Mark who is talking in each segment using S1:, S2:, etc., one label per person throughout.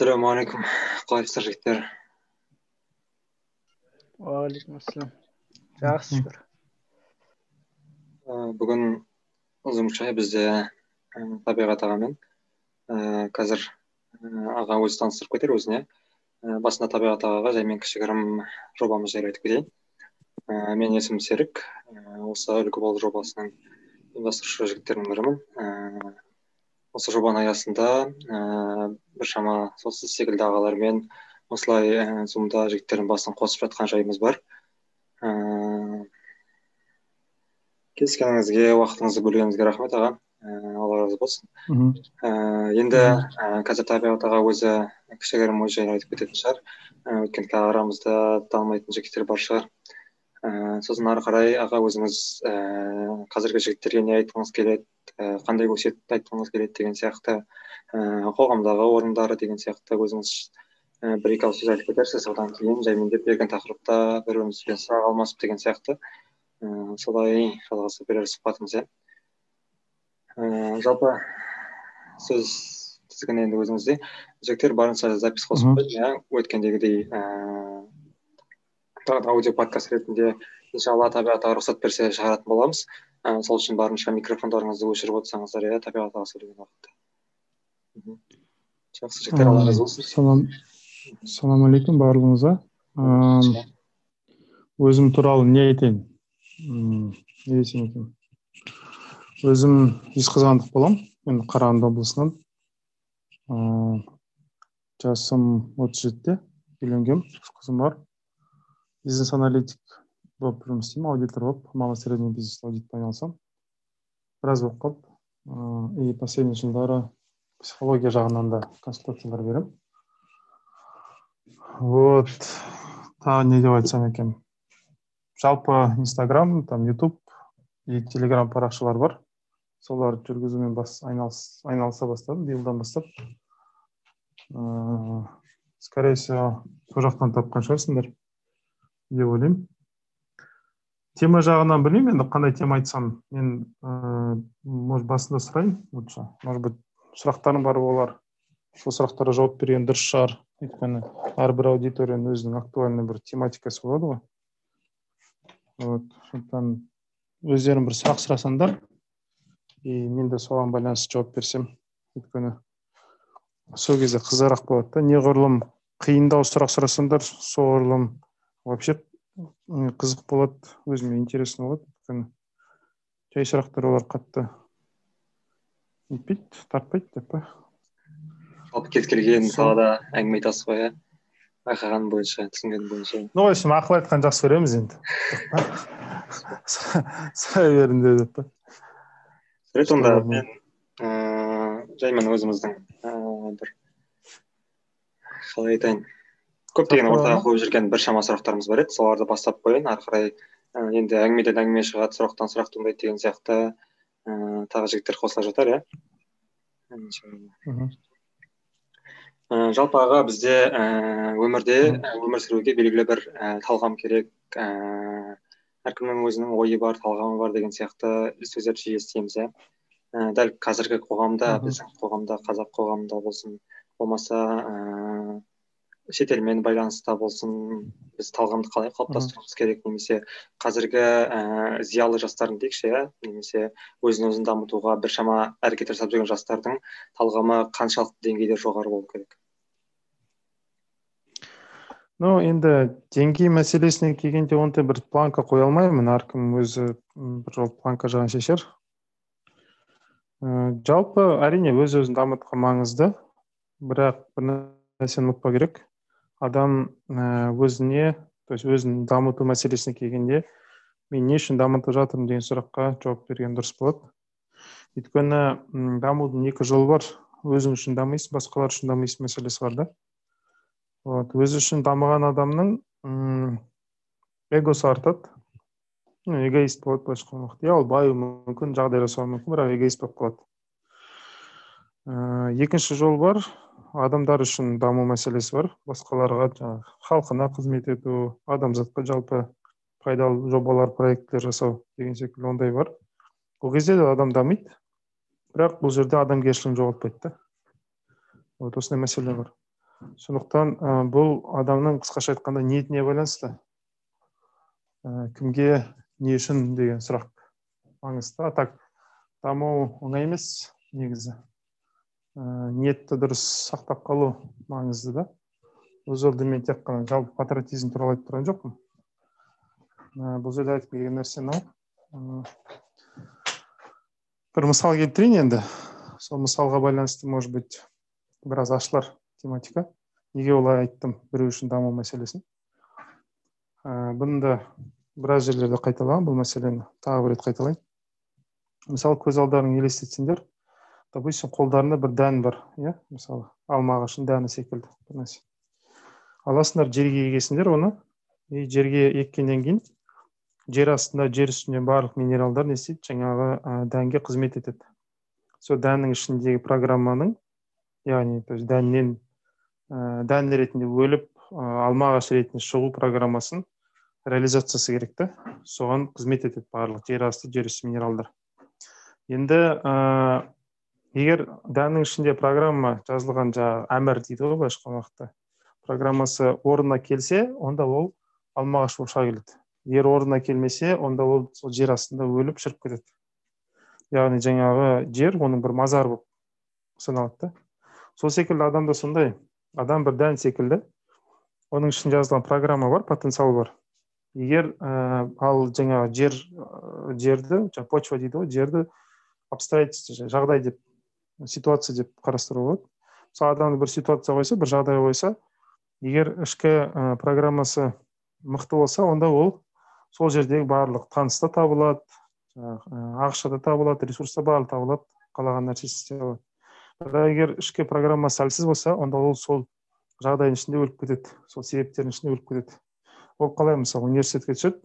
S1: ассалаумағалейкум қалайсыздар жігіттер
S2: уағалейкумассалам жақсы шүкір
S1: бүгін ұзынша бізде табиғат ағамен қазір аға өзі таныстырып кетер өзіне басында табиғат ағаға жаймен кішігірім жобамыз жайлы айтып кетейін менің есімім серік осы үлгі бол жобасының ұйымдастырушы жігіттерінің бірімін осы жобаның аясында ііі біршама сол сіз секілді ағалармен осылай ііі зумда жігіттердің басын қосып жатқан жайымыз бар. Ііі келіскеніңізге уақытыңызды бөлгеніңізге рахмет аға. Ііі алла разы болсын. Ііі енді ііі қазір табиғат аға өзі кішігірім өз жайын айтып кететін шығар. Ііі өйткені арамызда танымайтын жігіттер бар шығар. Ііі сосын ары қарай аға өзіңіз ііі қазіргі жігіттерге не айтқыңыз келеді ііі қандай өсиет айтқыңыз келеді деген сияқты ііі қоғамдағы орындары деген сияқты өзіңіз і бір екі ауыз сөз айтып кетерсіз одан кейін жаймендеп берген тақырыпта бір бірімізбен сұрақ алмасып деген сияқты. Ііі солай жалғаса берер сұхбатымыз иә. Ііі жалпы сөз тізгіні енді өзіңізде. Жігіттер барынша запись қосып қойдым иә өткендегідей ііі аудио подкаст ретінде иншалла табиғат рұқсат берсе шығаратын боламыз. І сол үшін барынша микрофондарыңызды өшіріп отырсаңыздар иә табиғат аға сөйлеген уақытта жақсы жігіттер алла разы болсын.
S2: салам ассалаумағалейкум барлығыңызға. Өзім туралы не айтайын? Не десем екен? Өзім жезқазғандық боламын мен қарағанды облысынан. Ыыы жасым отыз жетіде үйленгенмін үш қызым бар. Бизнес аналитик болып жұмыс істеймін аудитор болып. Малый средний бизнес аудитпен айналысамын. Біраз болып қалды. И последний жылдары психология жағынан да консультациялар беремін. Вот. Тағы не деп айтсам екен. Жалпы инстаграм там ютуб и телеграм парақшалар бар. Соларды жүргізумен бас айналыс, айналыса бастадым биылдан бастап. Ыыы скорее всего сол жақтан тапқан шығарсыңдар. Деп ойлаймын. Тема жағынан білмеймін енді қандай тема айтсам. Мен ыыы может басында сұрайын лучше. Может быть сұрақтарым бар болар сол сұрақтарға жауап берген дұрыс шығар. Өйткені әрбір аудиторияның өзінің актуальный бір тематикасы болады ғой. Вот сондықтан өздерің бір сұрақ сұрасаңдар и мен де соған байланысты жауап берсем өйткені сол кезде қызығырақ болады да. Неғұрлым қиындау сұрақ сұрасаңдар соғұрлым вообще қызық болады өзіме интересно болады. Өйткені жай сұрақтар олар қатты нетпейді тартпайды деп па?
S1: Жалпы кез келген салада әңгіме айтасыз ғой иә байқағаным бойынша түсінгенім бойынша.
S2: Ну в общем ақыл айтқанды жақсы көреміз енді. Сұрай беріңдер деп па?
S1: Жарайды онда мен ыыы жаймен өзіміздің ііі бір қалай айтайын. Көптеген ортаға қойып жүрген біршама сұрақтарымыз бар еді. Соларды бастап қояйын. Ары қарай енді әңгімеден әңгіме шығады сұрақтан сұрақ туындайды деген сияқты ііі тағы жігіттер қосыла жатар иә. Ыыы жалпы аға бізде ііі өмірде өмір сүруге белгілі бір талғам керек ііі әркімнің өзінің ойы бар талғамы бар деген сияқты сөздерді жиі естиміз иә. Дәл қазіргі қоғамда біздің қоғамда қазақ қоғамында болсын болмаса ыыы шетелмен байланыста болсын біз талғамды қалай қалыптастыруымыз керек немесе қазіргі ііі зиялы жастардың дейікші иә немесе өзін өзін дамытуға біршама әрекет жасап жүрген жастардың талғамы қаншалықты деңгейде жоғары болу керек?
S2: Ну енді деңгей мәселесіне келгенде ондай бір планка қоя алмаймын. Әркім өзі бір жол планка жағын шешер. Ыыы жалпы әрине өз өзін дамытуға маңызды. Бірақ бір нәрсені ұмытпау керек. Адам өзіне то есть өзін дамыту мәселесіне келгенде мен не үшін дамытып жатырмын? деген сұраққа жауап берген дұрыс болады. Өйткені дамудың екі жолы бар. Өзің үшін дамисың басқалар үшін дамисың мәселесі бар да. Вот. Өзі үшін дамыған адамның эгосы артады. Эгоист болады былайша айтқан уақытта. Иә ол баюы мүмкін жағдай жасауы мүмкін бірақ эгоист болып қалады. Ыыы екінші жол бар. Адамдар үшін даму мәселесі бар. Басқаларға жаңағы халқына қызмет ету адамзатқа жалпы пайдалы жобалар проектілер жасау деген секілді ондай бар. Ол кезде де адам дамиды. Бірақ бұл жерде адамгершілігін жоғалтпайды да вот осындай мәселе бар. Сондықтан бұл адамның қысқаша айтқанда ниетіне байланысты кімге не үшін деген сұрақ маңызды. А так даму оңай емес негізі. Ниетті дұрыс сақтап қалу маңызды да. Бұл жерде мен тек қана жалпы патриотизм туралы айтып тұрған жоқпын. Бұл жерде айтып келген нәрсе мынау бір мысал келтірейін енді. Сол мысалға байланысты может быть біраз ашылар тематика. Неге олай айттым біреу үшін даму мәселесін? Ә, бұны да біраз жерлерде қайталаған бұл мәселені тағы бір рет қайталайын. Мысалы көз алдарыңа елестетсеңдер допустим қолдарында бір дән бар иә мысалы алма ағашының дәні секілді бір нәрсе аласыңдар жерге егесіңдер оны и жерге еккеннен кейін жер астында жер үстінде барлық минералдар не істейді жаңағы ә, дәнге қызмет етеді сол дәннің ішіндегі программаның яғни то есть дәннен ә, дән ретінде өліп ә, алма ағаш ретінде шығу программасын реализациясы керек та соған қызмет етеді барлық жер асты жер үсті минералдар енді егер дәннің ішінде программа жазылған жаңағы әмір дейді ғой былайша айтқан программасы орнына келсе онда ол алма ағаш болып шыға келеді егер орнына келмесе онда ол сол жер астында өліп шіріп кетеді. Яғни жаңағы жер оның бір мазары болып саналады да. Сол секілді адамда сондай. Адам бір дән секілді. Оның ішінде жазылған программа бар потенциал бар. Егер ә, ал жаңағы жер жерді жаңағы почва дейді ғой жерді обстоятельства жағдай деп ситуация деп қарастыруға болады мысалы адамды бір ситуация қойса бір жағдай қойса егер ішкі ә, программасы мықты болса онда ол сол жердегі барлық таныс та табылады ақша да табылады ресурс та барлығы табылады қалаған нәрсесін істей алады. Бірақ егер ішкі программасы әлсіз болса онда ол сол жағдайдың ішінде өліп кетеді сол себептердің ішінде өліп кетеді. Ол қалай? Мысалы университетке түседі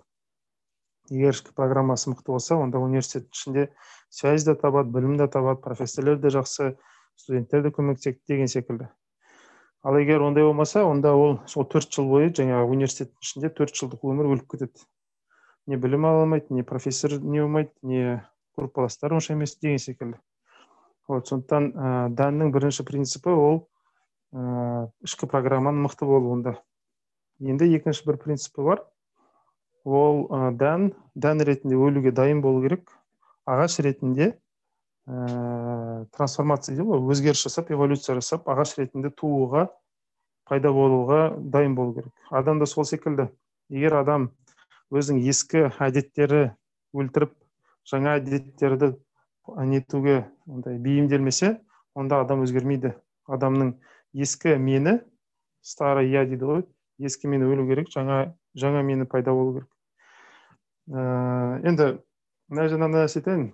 S2: егер ішкі программасы мықты болса онда университеттің ішінде связь да табады білім де табады профессорлар да жақсы студенттер де көмектеседі деген секілді. Ал егер ондай болмаса онда ол сол төрт жыл бойы жаңағы университеттің ішінде төрт жылдық өмір өліп кетеді. Не білім ала алмайды не профессор не болмайды не группаластары онша емес деген секілді. Вот сондықтан ә, дәннің бірінші принципі ол ә, ішкі программаның мықты болуында. Енді екінші бір принципі бар. Ол дән дән ретінде өлуге дайын болу керек. Ағаш ретінде ә, трансформация дейді ғой өзгеріс жасап эволюция жасап ағаш ретінде тууға пайда болуға дайын болу керек. Адам да сол секілді. Егер адам өзінің ескі әдеттері өлтіріп жаңа әдеттерді нетуге андай бейімделмесе онда адам өзгермейді. Адамның ескі мені старый я дейді ғой ескі мені өлу керек жаңа жаңа мені пайда болу керек. Енді мына жерде нәрсе айтайын.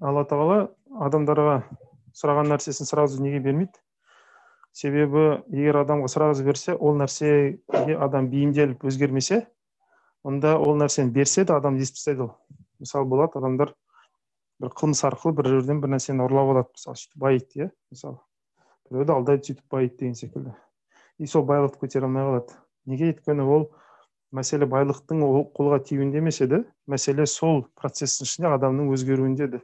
S2: Алла тағала адамдарға сұраған нәрсесін сразу неге бермейді? Себебі егер адамға сразу берсе ол нәрсеге адам бейімделіп өзгермесе онда ол нәрсені берсе де адам естіп тастайды ол. Мысалы болады адамдар бір қылмыс арқылы бір жерден бір нәрсені ұрлап алады. Мысалы сөйтіп байиды иә мысалы. Біреуді алдайды сөйтіп байиды деген секілді. И сол байлықты көтере алмай қалады. Неге? өйткені ол мәселе байлықтың қолға тиюінде емес еді. Мәселе сол процесстің ішінде адамның өзгеруінде еді.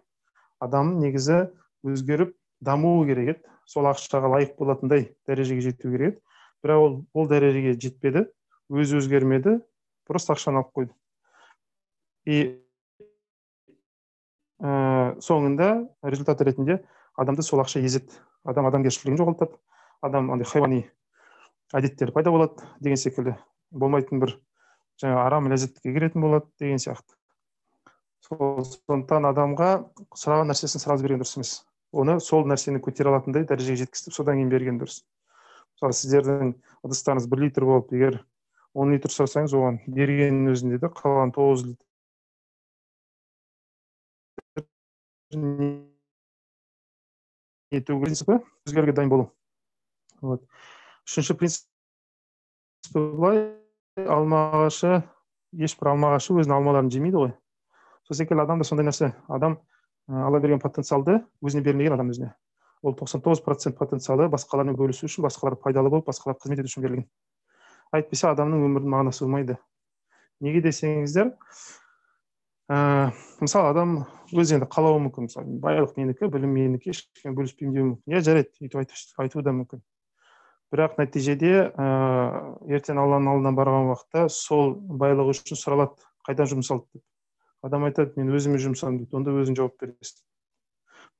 S2: Адам негізі өзгеріп дамуы керек еді. Сол ақшаға лайық болатындай дәрежеге жету керек еді. Бірақ ол ол дәрежеге жетпеді. Өзі өзгермеді. Просто ақшаны алып қойды. И ә, соңында результат ретінде адамды сол ақша езеді. Адам адамгершілігін жоғалтады. Адам андай хайуани әдеттер пайда болады деген секілді. Болмайтын бір жаңағы арам ләззатке кіретін болады деген сияқты. Сондықтан адамға сұраған нәрсесін сразу берген дұрыс емес. Оны сол нәрсені көтере алатындай дәрежеге жеткізіп содан кейін берген дұрыс. Мысалы сіздердің ыдыстарыңыз бір литр болып егер он литр сұрасаңыз оған бергеннің өзінде де қалған тоғыз литр принципі өзгеруге дайын болу. Вот. Үшінші принцип былай. Алма ағашы ешбір алма ағашы өзінің алмаларын жемейді ғой. Сол секілді адам да сондай нәрсе. Адам алла берген потенциалды өзіне бермеген адам өзіне. Ол тоқсан тоғыз процент потенциалы басқалармен бөлісу үшін басқаларға пайдалы болып басқаларға қызмет ету үшін берілген. Әйтпесе адамның өмірінің мағынасы болмайды. Неге десеңіздер ә, мысалы адам өзі енді қалауы мүмкін. Мысалы байлық менікі білім менікі ешкіммен бөліспеймін деуі мүмкін. Иә жарайды өйтіп айтуы да мүмкін. Бірақ нәтижеде ә, ертең алланың алдына барған уақытта сол байлық үшін сұралады. Қайдан жұмсалды деп. Адам айтады мен өзіме жұмсадым дейді онда өзің жауап бересің.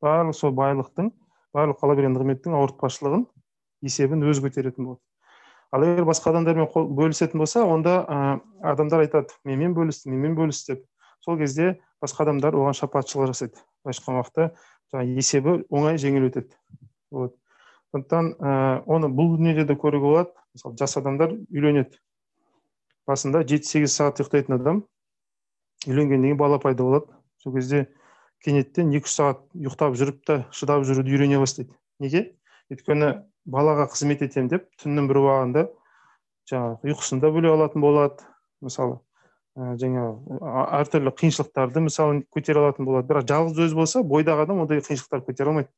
S2: Барлық сол байлықтың барлық алла берген нығметтің ауыртпашылығын есебін өзі көтеретін болады. Ал егер басқа адамдармен бөлісетін болса онда ә, адамдар айтады менімен бөлісті менімен бөліс деп. Сол кезде басқа адамдар оған шапатшылық жасайды. Былайша айтқан уақытта есебі оңай жеңіл өтеді. Вот. Сондықтан оны бұл дүниеде де көруге болады. Мысалы жас адамдар үйленеді. Басында жеті сегіз сағат ұйықтайтын адам үйленгеннен кейін бала пайда болады. Сол кезде кенеттен екі үш сағат ұйықтап жүріп та шыдап жүруді үйрене бастайды. Неге? Өйткені балаға қызмет етемін деп түннің бір уағында жаңағы ұйқысын да бөле алатын болады. Мысалы ә, жаңағы әртүрлі қиыншылықтарды мысалы көтере алатын болады. Бірақ жалғыз өзі болса бойдағы адам ондай қиыншылықтарды көтере алмайды.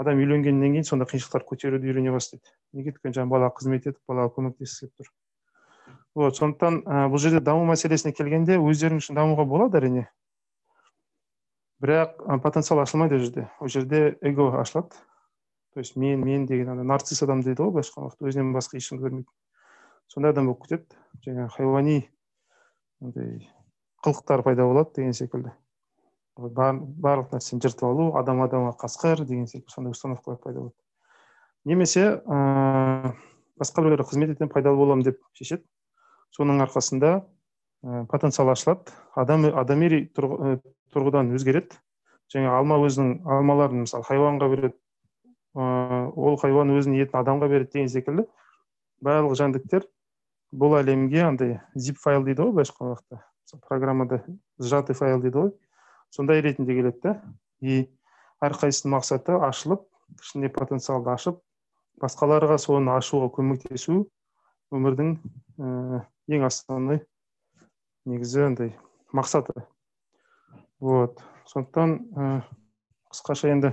S2: Адам үйленгеннен кейін сондай қиыншылықтарды көтеруді үйрене бастайды. Неге өйткені жаңағы балаға қызмет етіп балаға көмектескісі келіп тұр? Вот сондықтан ә, бұл жерде даму мәселесіне келгенде өздерің үшін дамуға болады әрине. Бірақ потенциал ашылмайды ол жерде. Ол жерде эго ашылады. То есть мен мен деген ана нарцисс адам дейді ғой былайша айтқан өзінен басқа ешкімді көрмейді сондай адам болып кетеді. Жаңағы хайуани андай қылықтар пайда болады деген секілді. Барлық нәрсені жыртып алу адам адамға қасқыр деген секілді сондай установкалар пайда болады немесе ә, басқа біреулерге қызмет етемін пайдалы боламын деп шешеді. Соның арқасында ә, потенциал ашылады. Адам адами тұрғыдан өзгереді. Жаңа алма өзінің алмаларын мысалы хайуанға береді ол хайуан өзінің етін адамға береді деген секілді барлық жәндіктер бұл әлемге андай zip файл дейді ғой былайша айтқан уақытта. Программада сжатый файл дейді ғой. Сондай ретінде келеді да и әрқайсысының мақсаты ашылып ішінде потенциалды ашып басқаларға соны ашуға көмектесу өмірдің ә, ең основной негізі андай мақсаты. Вот. Сондықтан ә, қысқаша енді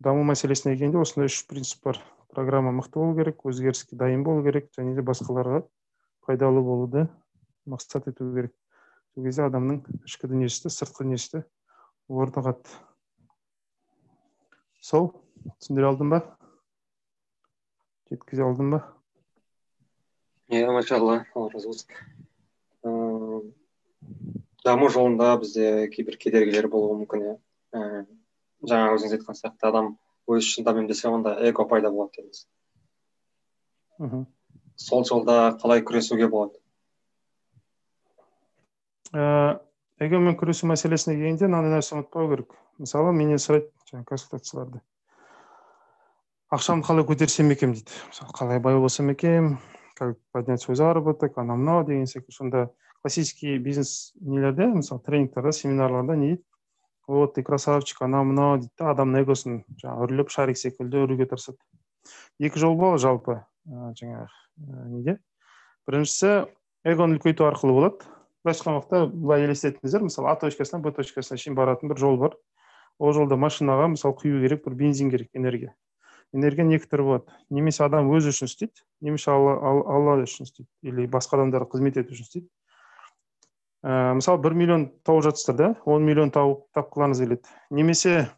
S2: даму мәселесіне келгенде осындай үш принцип бар. Программа мықты болу керек өзгеріске дайын болу керек және де басқаларға пайдалы болуды мақсат ету керек. Сол кезде адамның ішкі дүниесі сыртқы дүниесі орнығады сол түсіндіре алдым ба? Жеткізе алдым ба?
S1: Иә машалла алла разы болсын. Даму жолында бізде кейбір кедергілер болуы мүмкін иә. Жаңа өзіңіз айтқан сияқты адам өз үшін дамимын десе онда эго пайда болады дедіңіз. Мхм. Сол жолда қалай күресуге болады?
S2: Эгомен күресу мәселесіне келгенде мынандай нәрсе ұмытпау керек мысалы менен сұрайды жаңағы консультацияларда ақшамды қалай көтерсем екен дейді. Мысалы қалай бай болсам екен как поднять свой заработок? Анау мынау? деген секілді. Сонда классический бизнес нелерде мысалы тренингтарда семинарларда не дейді. Вот ты красавчик анау мынау? дейді да адамның эгосын жаңағы үрлеп шарик секілді үруге тырысады. Екі жол бар жалпы ә, жаңағы ә, неде? Біріншісі эгоны үлкейту арқылы болады. Былайша уақытта былай елестетіңіздер. Мысалы а точкасынан б точкасына шейін баратын бір жол бар. Ол жолда машинаға мысалы құю керек бір бензин керек энергия. Энергияның екі түрі болады. Немесе адам өзі үшін істейді немесе алла, алла үшін істейді или басқа адамдарға қызмет ету үшін істейді. Ә, мысалы бір миллион тауып жатсыздар да он миллион тауып тапқыларыңыз келеді. Немесе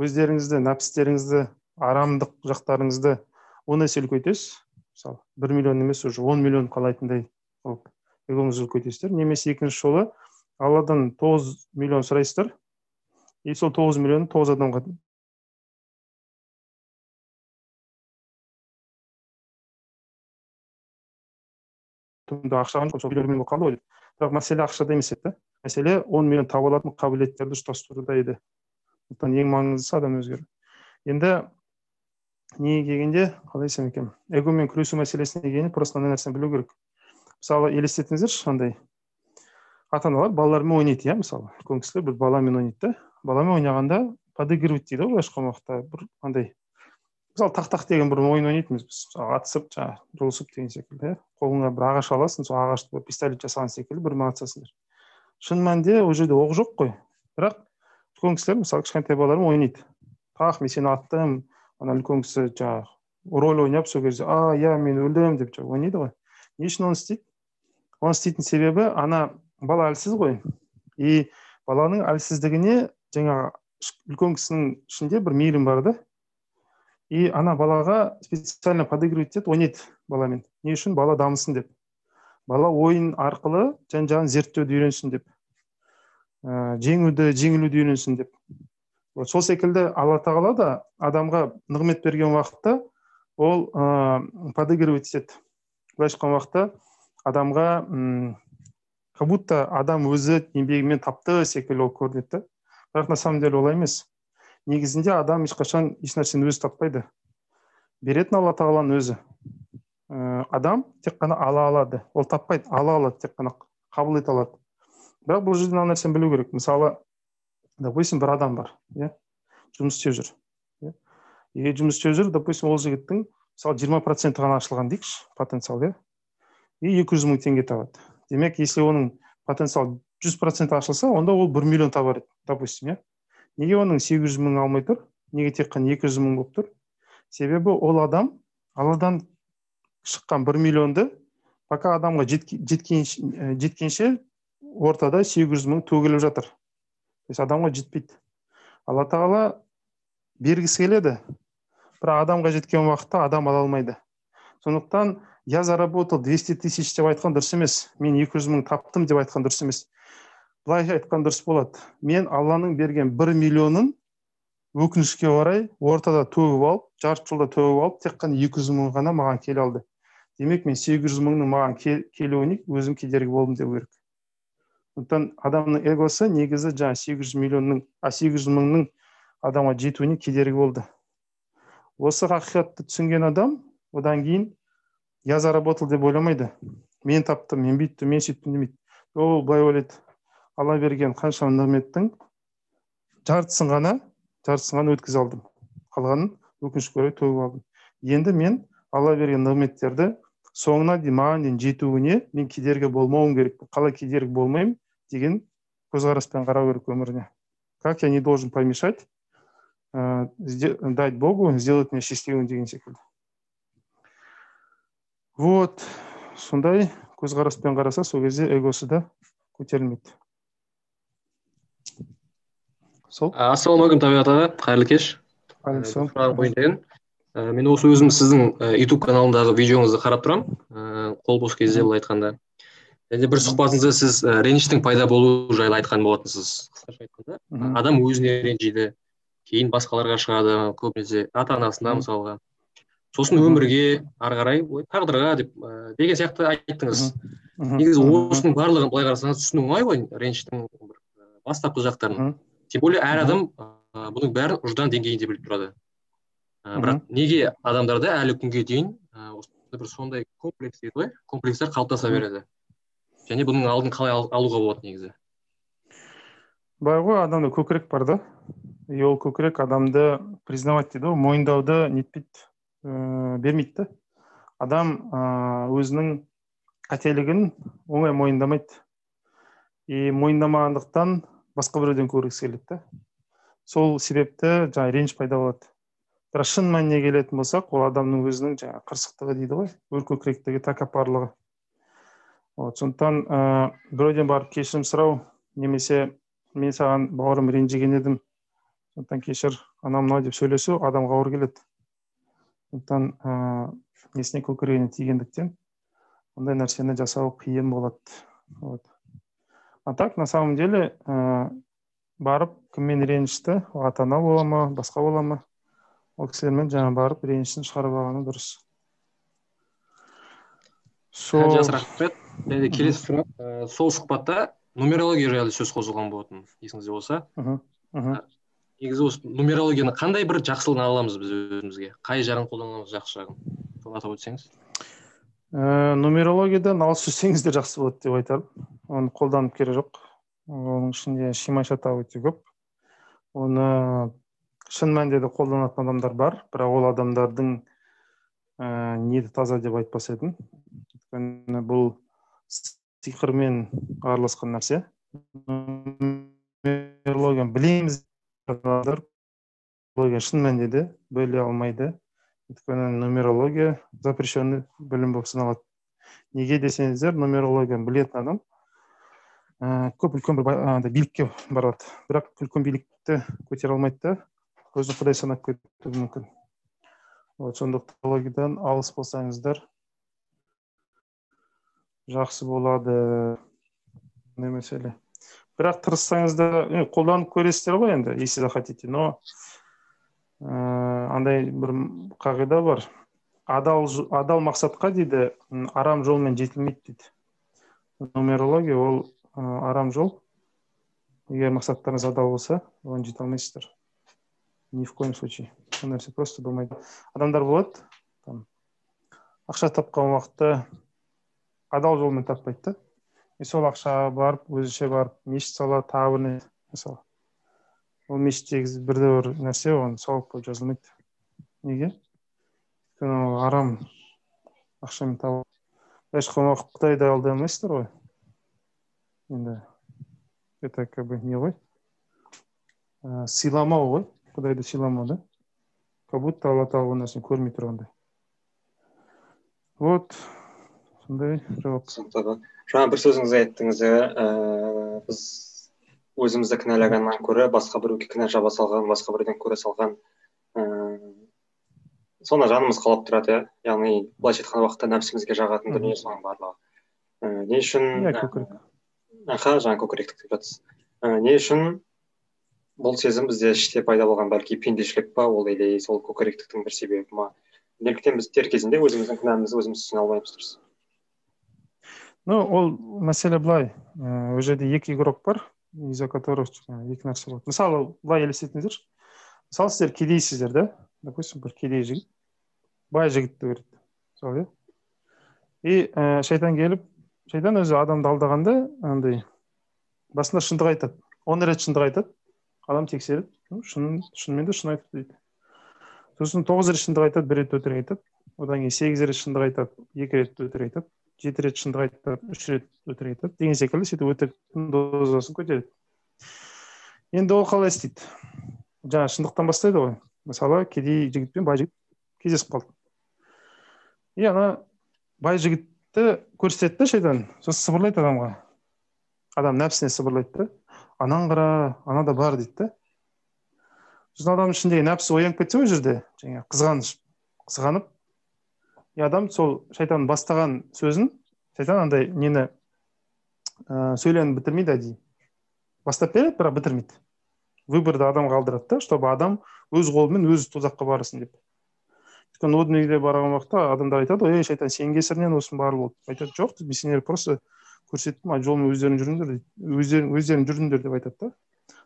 S2: өздеріңізді нәпсістеріңізді арамдық жақтарыңызды он есе үлкейтесіз мысалы бір миллион емес уже он миллион қалайтындай қылып эгоңызды үлкейтесіздер немесе екінші жолы алладан тоғыз миллион сұрайсыздар. И сол тоғыз миллионды тоғыз адамға түнде ақша сол қалды ғой бірақ мәселе ақшада емес еді да. Мәселе он миллион таба алатын қабілеттерді ұштастыруда еді. Сондықтан ең маңыздысы адам өзгеру. Енді неге келгенде қалай айтсам екен эгомен күресу мәселесіне келгенде просто мынандай нәрсені білу керек. Мысалы елестетіңіздерші андай ата аналар балаларымен ойнайды иә мысалы. Үлкен кісілер бір баламен ойнайды да. Баламен ойнағанда подыгрывать дейді ғой былайша айтқан уақытта бір андай мысалы тақ тақ деген бір ойын ойнайтынбыз біз. Атысып жаңағы жұлысып деген секілді иә. Қолыңа бір ағаш аласың сол ағашты пистолет жасаған секілді бірімен атысасыңдар шын мәнінде ол жерде оқ жоқ қой. Бірақ үлкен кісілер мысалы кішкентай балалармен ойнайды. Тақ мен сені аттым ана үлкен кісі жаңағы роль ойнап сол кезде а иә мен өлдім деп ойнайды ғой. Не үшін оны істейді? Оны істейтін себебі ана бала әлсіз ғой. И баланың әлсіздігіне жаңағы үлкен кісінің ішінде бір мейірім бар да. И ана балаға специально подыгрывать етеді ойнайды баламен. Не үшін? Бала дамысын деп. Бала ойын арқылы жан жағын зерттеуді үйренсін деп. Ә, жеңуді жеңілуді үйренсін деп. Вот сол секілді алла тағала да адамға нығмет берген уақытта ол ә, подыгрывать етеді. Былайша айтқан уақытта адамға м как будто адам өзі еңбегімен тапты секілді болып көрінеді. Да бірақ на самом деле олай емес. Негізінде адам ешқашан еш нәрсені өзі таппайды. Беретін алла тағаланың өзі. Ә, адам тек қана ала алады. Ол таппайды. Ала алады тек қана қабыл ете алады. Бірақ бұл жерде мына нәрсені білу керек. Мысалы допустим бір адам бар иә жұмыс істеп жүр иә. Егер жұмыс істеп жүр допустим ол жігіттің мысалы жиырма проценті ғана ашылған дейікші потенциал иә. И екі жүз мың теңге табады. Демек если оның потенциал жүз процент ашылса онда ол бір миллион табар еді допустим иә. Неге оның сегіз жүз мың алмай тұр? Неге тек қана екі жүз мың болып тұр? Себебі ол адам алладан шыққан бір миллионды пока адамға жеткенше, жеткенше ортада сегіз жүз мың төгіліп жатыр. То есть адамға жетпейді. Алла тағала бергісі келеді. Бірақ адамға жеткен уақытта адам ала алмайды. Сондықтан я заработал 200 тысяч деп айтқан дұрыс емес. Мен 200 мың таптым деп айтқан дұрыс емес. Былай айтқан дұрыс болады. Мен алланың берген бір миллионын өкінішке орай ортада төгіп алып жарты жылда төгіп алып тек қана 200 мың ғана маған келе алды. Демек мен 800 мыңның маған келуіне өзім кедергі болдым деу керек сондықтан адамның эгосы негізі жаңағы 800 миллионның а 800 мыңның адамға жетуіне кедергі болды. Осы хақиқатты түсінген адам одан кейін я заработал деп ойламайды. Мен таптым мен бүйттім мен сөйттім демейді. Ол былай ойлайды. Алла берген қанша нығметтің жартысын ғана жартысын ғана өткізе алдым. Қалғанын өкінішке орай төгіп алдым. Енді мен алла берген нығметтерді соңына дейін маған дейін жетуіне мен кедергі болмауым керек. Қалай кедергі болмаймын деген көзқараспен қарау керек өміріне. Как я не должен помешать э, дать богу сделать меня счастливым деген секілді. Вот сондай көзқараспен қараса сол кезде эгосы да көтерілмейді.
S3: Сол. Ассалаумағалейкум табиғат аға. Қайырлы кеш. Мен осы өзім сіздің ютуб каналындағы видеоңызды қарап тұрамын қол бос кезде былай айтқанда. Және бір сұхбатыңызда сіз реніштің пайда болуы жайлы айтқан болатынсыз. Қысқаша айтқанда адам өзіне ренжиді кейін басқаларға шығады көбінесе ата анасына мысалға. Сосын өмірге ары қарай тағдырға деп ә, деген сияқты айттыңыз. Негізі осының барлығын былай қарасаңыз түсіну оңай ғой реніштің бір бастапқы жақтарын. Тем более әр адам ә, бұның бәрін ұждан деңгейінде біліп тұрады. Ә, бірақ неге адамдарда әлі күнге дейін ә, бір сондай комплекс дейді ғой комплекстер қалыптаса береді. Және бұның алдын қалай алуға болады негізі.
S2: Былай ғой адамда көкірек бар да. И ол көкірек адамды признавать дейді ғой мойындауды нетпейді. Ә, бермейді. Да адам ә, өзінің қателігін оңай мойындамайды. И мойындамағандықтан басқа біреуден көргісі келеді да сол себепті жаңағы реніш пайда болады. Бірақ шын мәніне келетін болсақ ол адамның өзінің жаңағы қырсықтығы дейді ғой өркөкіректігі тәкаппарлығы. Вот сондықтан ә, біреуден барып кешірім сұрау немесе мен саған бауырым ренжіген едім. Сондықтан кешір анау мынау деп сөйлесу адамға ауыр келеді. Сондықтан ыыы несіне көкірегіне тигендіктен ондай нәрсені жасау қиын болады. Вот. А так на самом деле ә, барып кіммен ренжісті ата ана бола ма басқа бола ма? Ол кісілермен жаңа барып ренішін шығарып алғаны дұрыс.
S3: Сол жақсы рахмет. Және келесі сұрақ сол сұхбатта нумерология жайлы сөз қозғалған болатын есіңізде болса. Негізі осы нумерологияны қандай бір жақсылығын ала аламыз біз өзімізге? Қай жағын қолданамыз жақсы жағын? Соны атап өтсеңіз.
S2: Ә, нумерологиядан алыс жүрсеңіз де жақсы болады деп айтарым оны қолданып керек жоқ. Оның ішінде шимайшата өте көп. Оны шын мәнінде де қолданатын адамдар бар бірақ ол адамдардың ә, ниеті таза деп айтпас едім. Өйткені бұл сиқырмен араласқан нәрсе. Нумерологияны білеміз адамдар шын мәнінде де бөле алмайды өйткені нумерология запрещенный білім болып саналады неге десеңіздер нумерологияны білетін адам ә, көп үлкен бір андай билікке барады бірақ үлкен билікті көтере алмайды да өзін құдай санап кетуі мүмкін вот сондықтан алыс болсаңыздар жақсы болады. Мәселе бірақ тырыссаңыздар қолданып көресіздер ғой енді если захотите. Но андай бір қағида бар. Адал адал мақсатқа дейді арам жолмен жетілмейді дейді. Нумерология ол арам жол. Егер мақсаттарыңыз адал болса оған жете алмайсыздар. Ни в коем случае. Ол нәрсе просто болмайды. Адамдар болады там ақша тапқан уақытта адал жолмен таппайды да. И сол ақшаға барып өзінше барып мешіт салады тағы бір мысалы. Ол мешіттегі бірде бір нәрсе оған сауап болып жазылмайды. Неге? Өйткені ол арам ақшамен табу. Былайша құдайды алдай алмайсыздар ғой. Енді это как бы не ғой. Ә, сыйламау ғой. Құдайды сыйламау да. Как будто алла тағала ол нәрсені көрмей тұрғандай. Вот. Сондай жауап
S1: жаңа бір сөзіңіз айттыңыз иә біз өзімізді кінәлағаннан көрі басқа біреуге кінә жаба салған басқа біреуден көре салған ыыы соны жанымыз қалап тұрады иә яғни былайша айтқан уақытта нәпсімізге жағатын дүние соның барлығы ыыы не үшін
S2: иә көкірек
S1: аха жаңа көкіректік деп жатсыз не үшін бұл сезім бізде іште пайда болған бәлки пендешілік па ол или сол көкіректіктің бір себебі ма неліктен біз дер кезінде өзіміздің кінәмізді өзіміз түсіне алмаймыз тұрсыз
S2: ну ол мәселе былай. Ол жерде екі игрок бар из за которых екі нәрсе болады. Мысалы былай елестетіңіздерші. Мысалы сіздер кедейсіздер да? Допустим бір кедей жігіт. Бай жігітті көреді мысалы иә. И ә, шайтан келіп шайтан өзі адамды алдағанда андай басында шындық айтады. Он рет шындық айтады. Адам тексереді. Шын шынымен де шын айтыпты дейді. Сосын тоғыз рет шындық айтады бір рет өтірік айтады. Одан кейін сегіз рет шындық айтады екі рет өтірік айтады. Жеті рет шындық айтады үш рет өтірік айтады деген секілді сөйтіп өтіріктің дозасын көтереді енді ол қалай істейді? Жаңа шындықтан бастайды ғой. Мысалы кедей жігіт пен бай жігіт кездесіп қалды. И ана бай жігітті көрсетеді да шайтан. Сосын сыбырлайды адамға. Адам нәпсісіне сыбырлайды да. Ананы қара анада бар дейді да. Сосын адамның ішіндегі нәпсі оянып кетсе ол жерде жаңағы қызғаныш қызғанып и адам сол шайтанның бастаған сөзін шайтан андай нені ә, сөйлемді бітірмейді әдейі. Бастап береді бірақ бітірмейді. Выборды адамға қалдырады да чтобы адам өз қолымен өзі тозаққа барсын деп. Өйткені о дүниеге барған уақытта адамдар айтады ғой ей шайтан сенің кесірінен осының барлығы болды айтады жоқ мен сендерге просто көрсеттім жолмен өздерің жүріңдер дейді өздерің өздерің жүріңдер деп айтады да.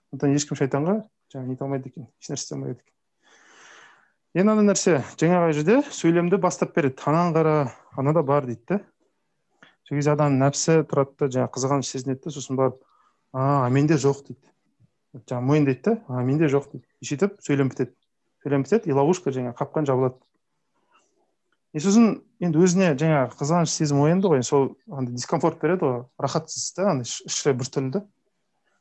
S2: Сондықтан ешкім шайтанға жаңағы нете алмайды екен ешнәрсе істей алмайды екен. Енді ана нәрсе жаңағы жерде сөйлемді бастап береді. Ананы қара анада бар дейді да сол кезде адамның нәпсі тұрады да жаңағы қызғаныш сезінеді да сосын барып а менде жоқ дейді жаңағы мойындайды да а менде жоқ дейді. И сөйтіп сөйлем бітеді. Сөйлем бітеді и ловушка жаңағы қапқан жабылады. И сосын енді өзіне жаңағы қызғаныш сезім оянды ғой. Сол андай дискомфорт береді ғой. Рахатсыз да андай іші біртүрлі да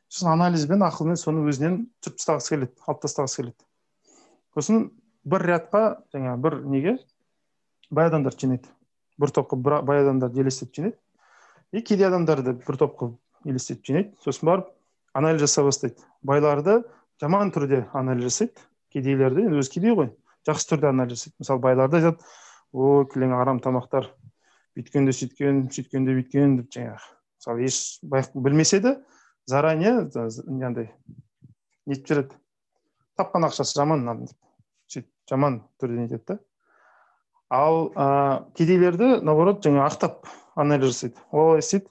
S2: сосын анализбен ақылмен соны өзінен түсіріп тастағысы келеді алып тастағысы келеді. Сосын бір рядқа жаңағы бір неге бай адамдарды жинайды бір топ қылып бай адамдарды елестетіп жинайды и кедей адамдарды бір топ қылып елестетіп жинайды сосын барып анализ жасай бастайды байларды жаман түрде анализ жасайды кедейлерді енді өзі кедей ғой жақсы түрде анализ жасайды мысалы байларды айтады о кілең арам тамақтар бүйткен де сөйткен сөйткен де бүйткен деп жаңағы мысалы еш білмесе де заранее андай нетіп жібереді тапқан ақшасы жаман деп сөйтіп жаман түрде нетеді да. Ал ә, кедейлерді наоборот жаңа ақтап анализ жасайды. Олай істейді.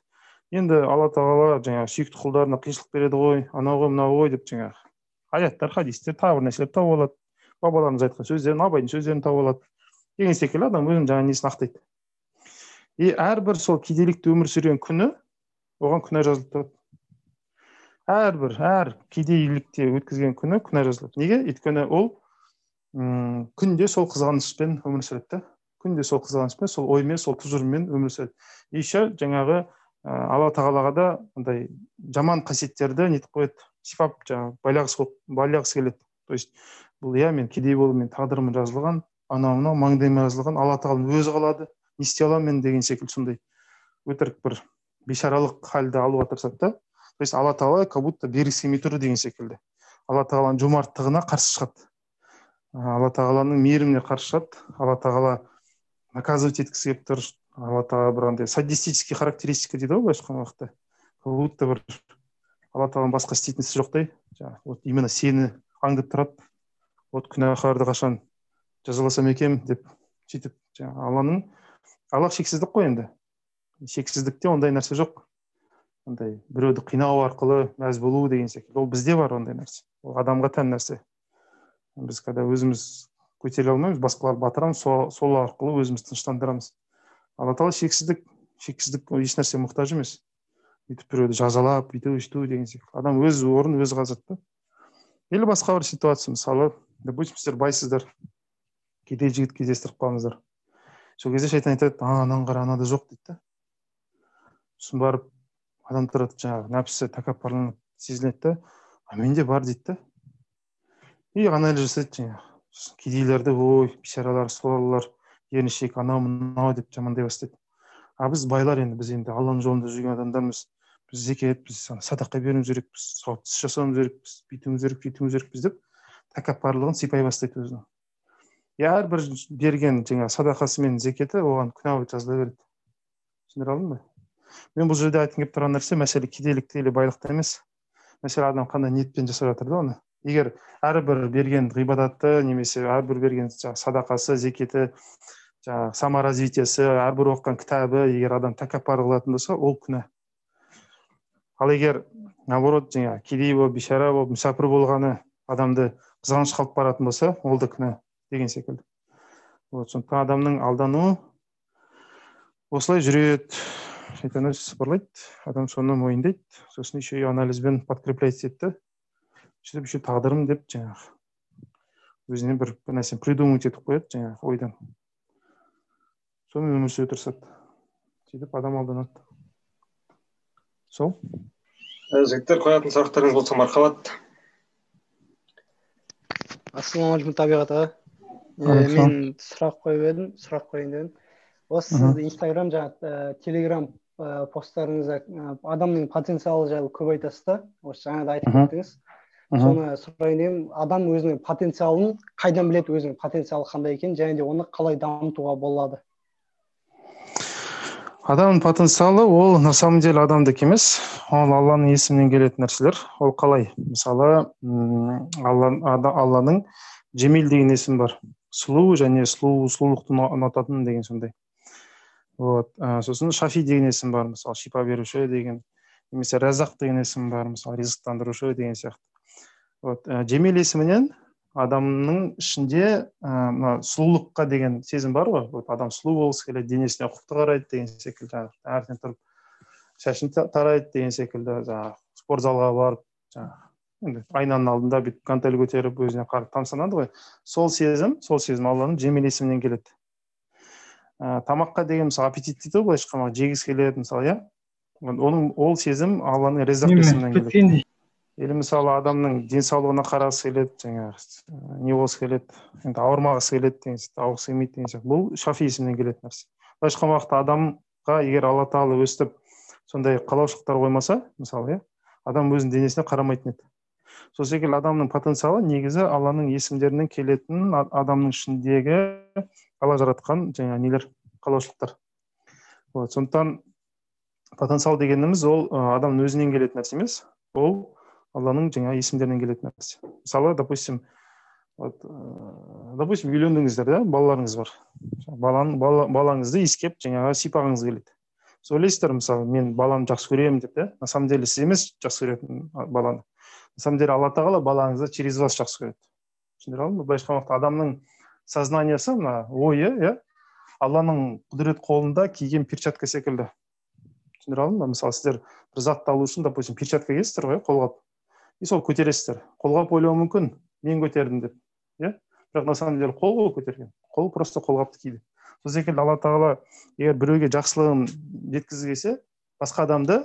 S2: Енді алла тағала жаңағы сүйікті құлдарына қиыншылық береді ғой анау ғой мынау ғой деп жаңағы аяттар хадистер тағы бір нәрселер тауып алады. Бабаларымыз айтқан сөздерін абайдың сөздерін тауып алады. Деген секілді адам өзінің жаңағы несін ақтайды. И әрбір сол кедейлікте өмір сүрген күні оған күнә жазылып тұрады. Әрбір әр кедейлікте өткізген күні күнә жазылады. Неге? Өйткені ол м күнде сол қызғанышпен өмір сүреді да күнде сол қызғанышпен сол оймен сол тұжырыммен өмір сүреді. Еще жаңағы ә, алла тағалаға да андай жаман қасиеттерді нетіп қояды? Сипап жаңағы байлағысы байлағысы келеді. То есть бұл иә мен кедей болып мен тағдырым жазылған анау мынау маңдайыма жазылған алла тағала өзі қалады не істей аламын мен деген секілді сондай өтірік бір бейшаралық халді алуға тырысады да. То есть алла тағала как будто бергісі келмей тұр деген секілді. Алла тағаланың жомарттығына қарсы шығады. Алла тағаланың мейіріміне қарсы шығады. Алла тағала наказывать еткісі келіп тұр. Алла тағала бір андай садистический характеристика дейді ғой былайша айтқан уақытта. Как будто бір алла тағаланың басқа істейтін ісі жоқтай жаңағы вот именно сені аңдып тұрады. Вот күнәһарды қашан жазаласам екен деп сөйтіп жаңағы алланың аллах шексіздік қой енді. Шексіздікте ондай нәрсе жоқ. Андай біреуді қинау арқылы мәз болу деген секілді. Ол бізде бар ондай нәрсе. Ол адамға тән нәрсе. Біз когда өзіміз көтере алмаймыз басқаларды батырамыз сол, арқылы өзімізді тыныштандырамыз. Алла тағала шексіздік шексіздік ешнәрсеге мұқтаж емес. Бүйтіп біреуді жазалап бүйту өйту деген секілді адам өз орнын өзі қазады да. Или басқа бір ситуация мысалы допустим сіздер байсыздар. Кедей жігіт кездестіріп қалдыңыздар сол кезде шайтан айтады а ананы қара анада жоқ дейді да. Сосын барып адамдар жаңағы нәпсі тәкаппарланып сезіледі да а менде бар дейді да. И анализ жасайды кедейлерді ой бейшаралар сорлылар еріншек анау мынау деп жамандай бастайды. А біз байлар енді біз енді алланың жолында жүрген адамдармыз. Біз зекет біз садақа беруіміз керекпіз сауапты іс жасауымыз керекпіз бүйтуіміз керек бүйтуіміз керекпіз деп тәкаппарлығын сипай бастайды өзінің. И әрбір берген жаңағы садақасы мен зекеті оған күнә болып жазыла береді. Түсіндіре алдым ба? Мен бұл жерде айтқым келіп тұрған нәрсе мәселе кедейлікте или байлықта емес. Мәселе адам қандай ниетпен жасап жатыр да оны. Егер әрбір берген ғибадаты немесе әрбір берген садақасы зекеті жаңағы саморазвитиесі әрбір оқыған кітабы егер адам тәкаппар қылатын болса ол күнә. Ал егер наоборот жаңағы кедей болып бейшара болып мүсәпір болғаны адамды қызғанышқа алып баратын болса ол да күнә деген секілді. Вот сондықтан адамның алдануы осылай жүреді. Шайтан өзі сыбырлайды адам соны мойындайды сосын еще и анализбен подкреплять етеді сөйтіп еще тағдырым деп жаңағы өзіне бір бір нәрсені придумать етіп қояды жаңағы ойдан сонымен өмір сүруге тырысады сөйтіп адам алданады сол
S1: жігіттер қоятын сұрақтарыңыз болса мархабат
S4: ассалаумағалейкум табиғат аға мен сұрақ қойып едім сұрақ қояйын дедім осы сізді инстаграм жаңағы телеграм посттарыңызда адамның потенциалы жайлы көп айтасыз да осы жаңада айтып кеттіңіз соны сұрайын дегенмін адам өзінің потенциалын қайдан біледі өзінің потенциалы қандай екенін және де оны қалай дамытуға болады?
S2: Адамның потенциалы ол на самом деле адамдікі емес. Ол алланың есімінен келетін нәрселер. Ол қалай? Мысалы алла алланың жемил деген есімі бар. Сұлу және сұлу сұлулықты ұнататын деген сондай. Вот сосын шафи деген есім бар. Мысалы шипа беруші деген немесе разақ деген есім бар. Мысалы ризықтандырушы деген сияқты. Вот ә, жемел есімінен адамның ішінде ә, мына сұлулыққа деген сезім бар ғой. Вот адам сұлу болғысы келеді денесіне ұқыпты қарайды деген секілді жаңағы таңертең тұрып шашын тарайды деген секілді жаңағы спорт залға барып жаңағы енді айнаның алдында бүйтіп гантель көтеріп өзіне қарап тамсанады ғой. Сол сезім сол сезім алланың жемел есімінен келеді. Ә, тамаққа деген мысалы аппетит дейді ғой былайша айтқанда жегісі келеді мысалы иә? Оның ол сезім алланың резақ есімінен келеді. Или мысалы адамның денсаулығына қарағысы келеді жаңағы не болғысы келеді енді ауырмағысы келеді деген сияқты ауырғысы келмейді деген сияқты. Бұл шафи есімінен келетін нәрсе. Былайша айтқан уақытта адамға егер алла тағала өстіп сондай қалаушылықтар қоймаса мысалы иә адам өзінің денесіне қарамайтын еді. Сол секілді адамның потенциалы негізі алланың есімдерінен келетін адамның ішіндегі алла жаратқан жаңағы нелер қалаушылықтар. Вот сондықтан потенциал дегеніміз ол адамның өзінен келетін нәрсе емес. Ол алланың жаңа есімдерінен келетін нәрсе. Мысалы допустим вот допустим үйлендіңіздер да балаларыңыз бар. Баланы бала, балаңызды иіскеп жаңағы сипағыңыз келеді. Сіз ойлайсыздар мысалы мен баламды жақсы көремін деп да? На самом деле сіз емес жақсы көретін баланы. На самом деле алла тағала балаңызды через вас жақсы көреді. Түсіндіре алдым ба былайша айтқан уақытта адамның сознаниясы мына ойы иә алланың құдірет қолында киген перчатка секілді. Түсіндіре алдым ба мысалы сіздер бір затты алу үшін допустим перчатка киесіздер ғой қолғап и сол көтересіздер. Қолғап ойлауы мүмкін. Мен көтердім деп. Иә? Бірақ на самом деле қол ғой көтерген. Қол просто қолғапты киді сол секілді алла тағала егер біреуге жақсылығын жеткізгісі келсе басқа адамды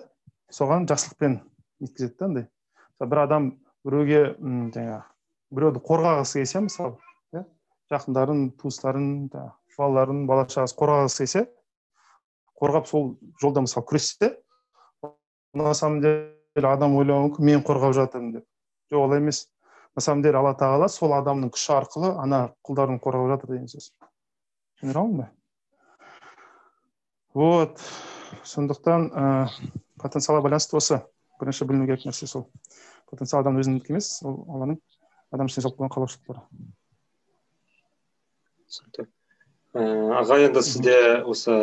S2: соған жақсылықпен неткізеді да андай. Бір адам біреуге жаңағы біреуді қорғағысы келсе мысалы иә? Жақындарын туыстарын балаларын бала шағасын қорғағысы келсе қорғап сол жолда мысалы күрессе на самом деле адам ойлауы мүмкін мен қорғап жатырмын деп. Жоқ олай емес. На самом деле алла тағала сол адамның күші арқылы ана құлдарын қорғап жатыр деген сөз. Түсіндіре алдым ба вот. Сондықтан ә, потенциалға байланысты осы бірінші біліну керек нәрсе сол. Потенциал адам өзінікі емес ол алланың адам ішіне салып қойған қалаушылықтары.
S1: Түсінікті. Аға енді сізде осы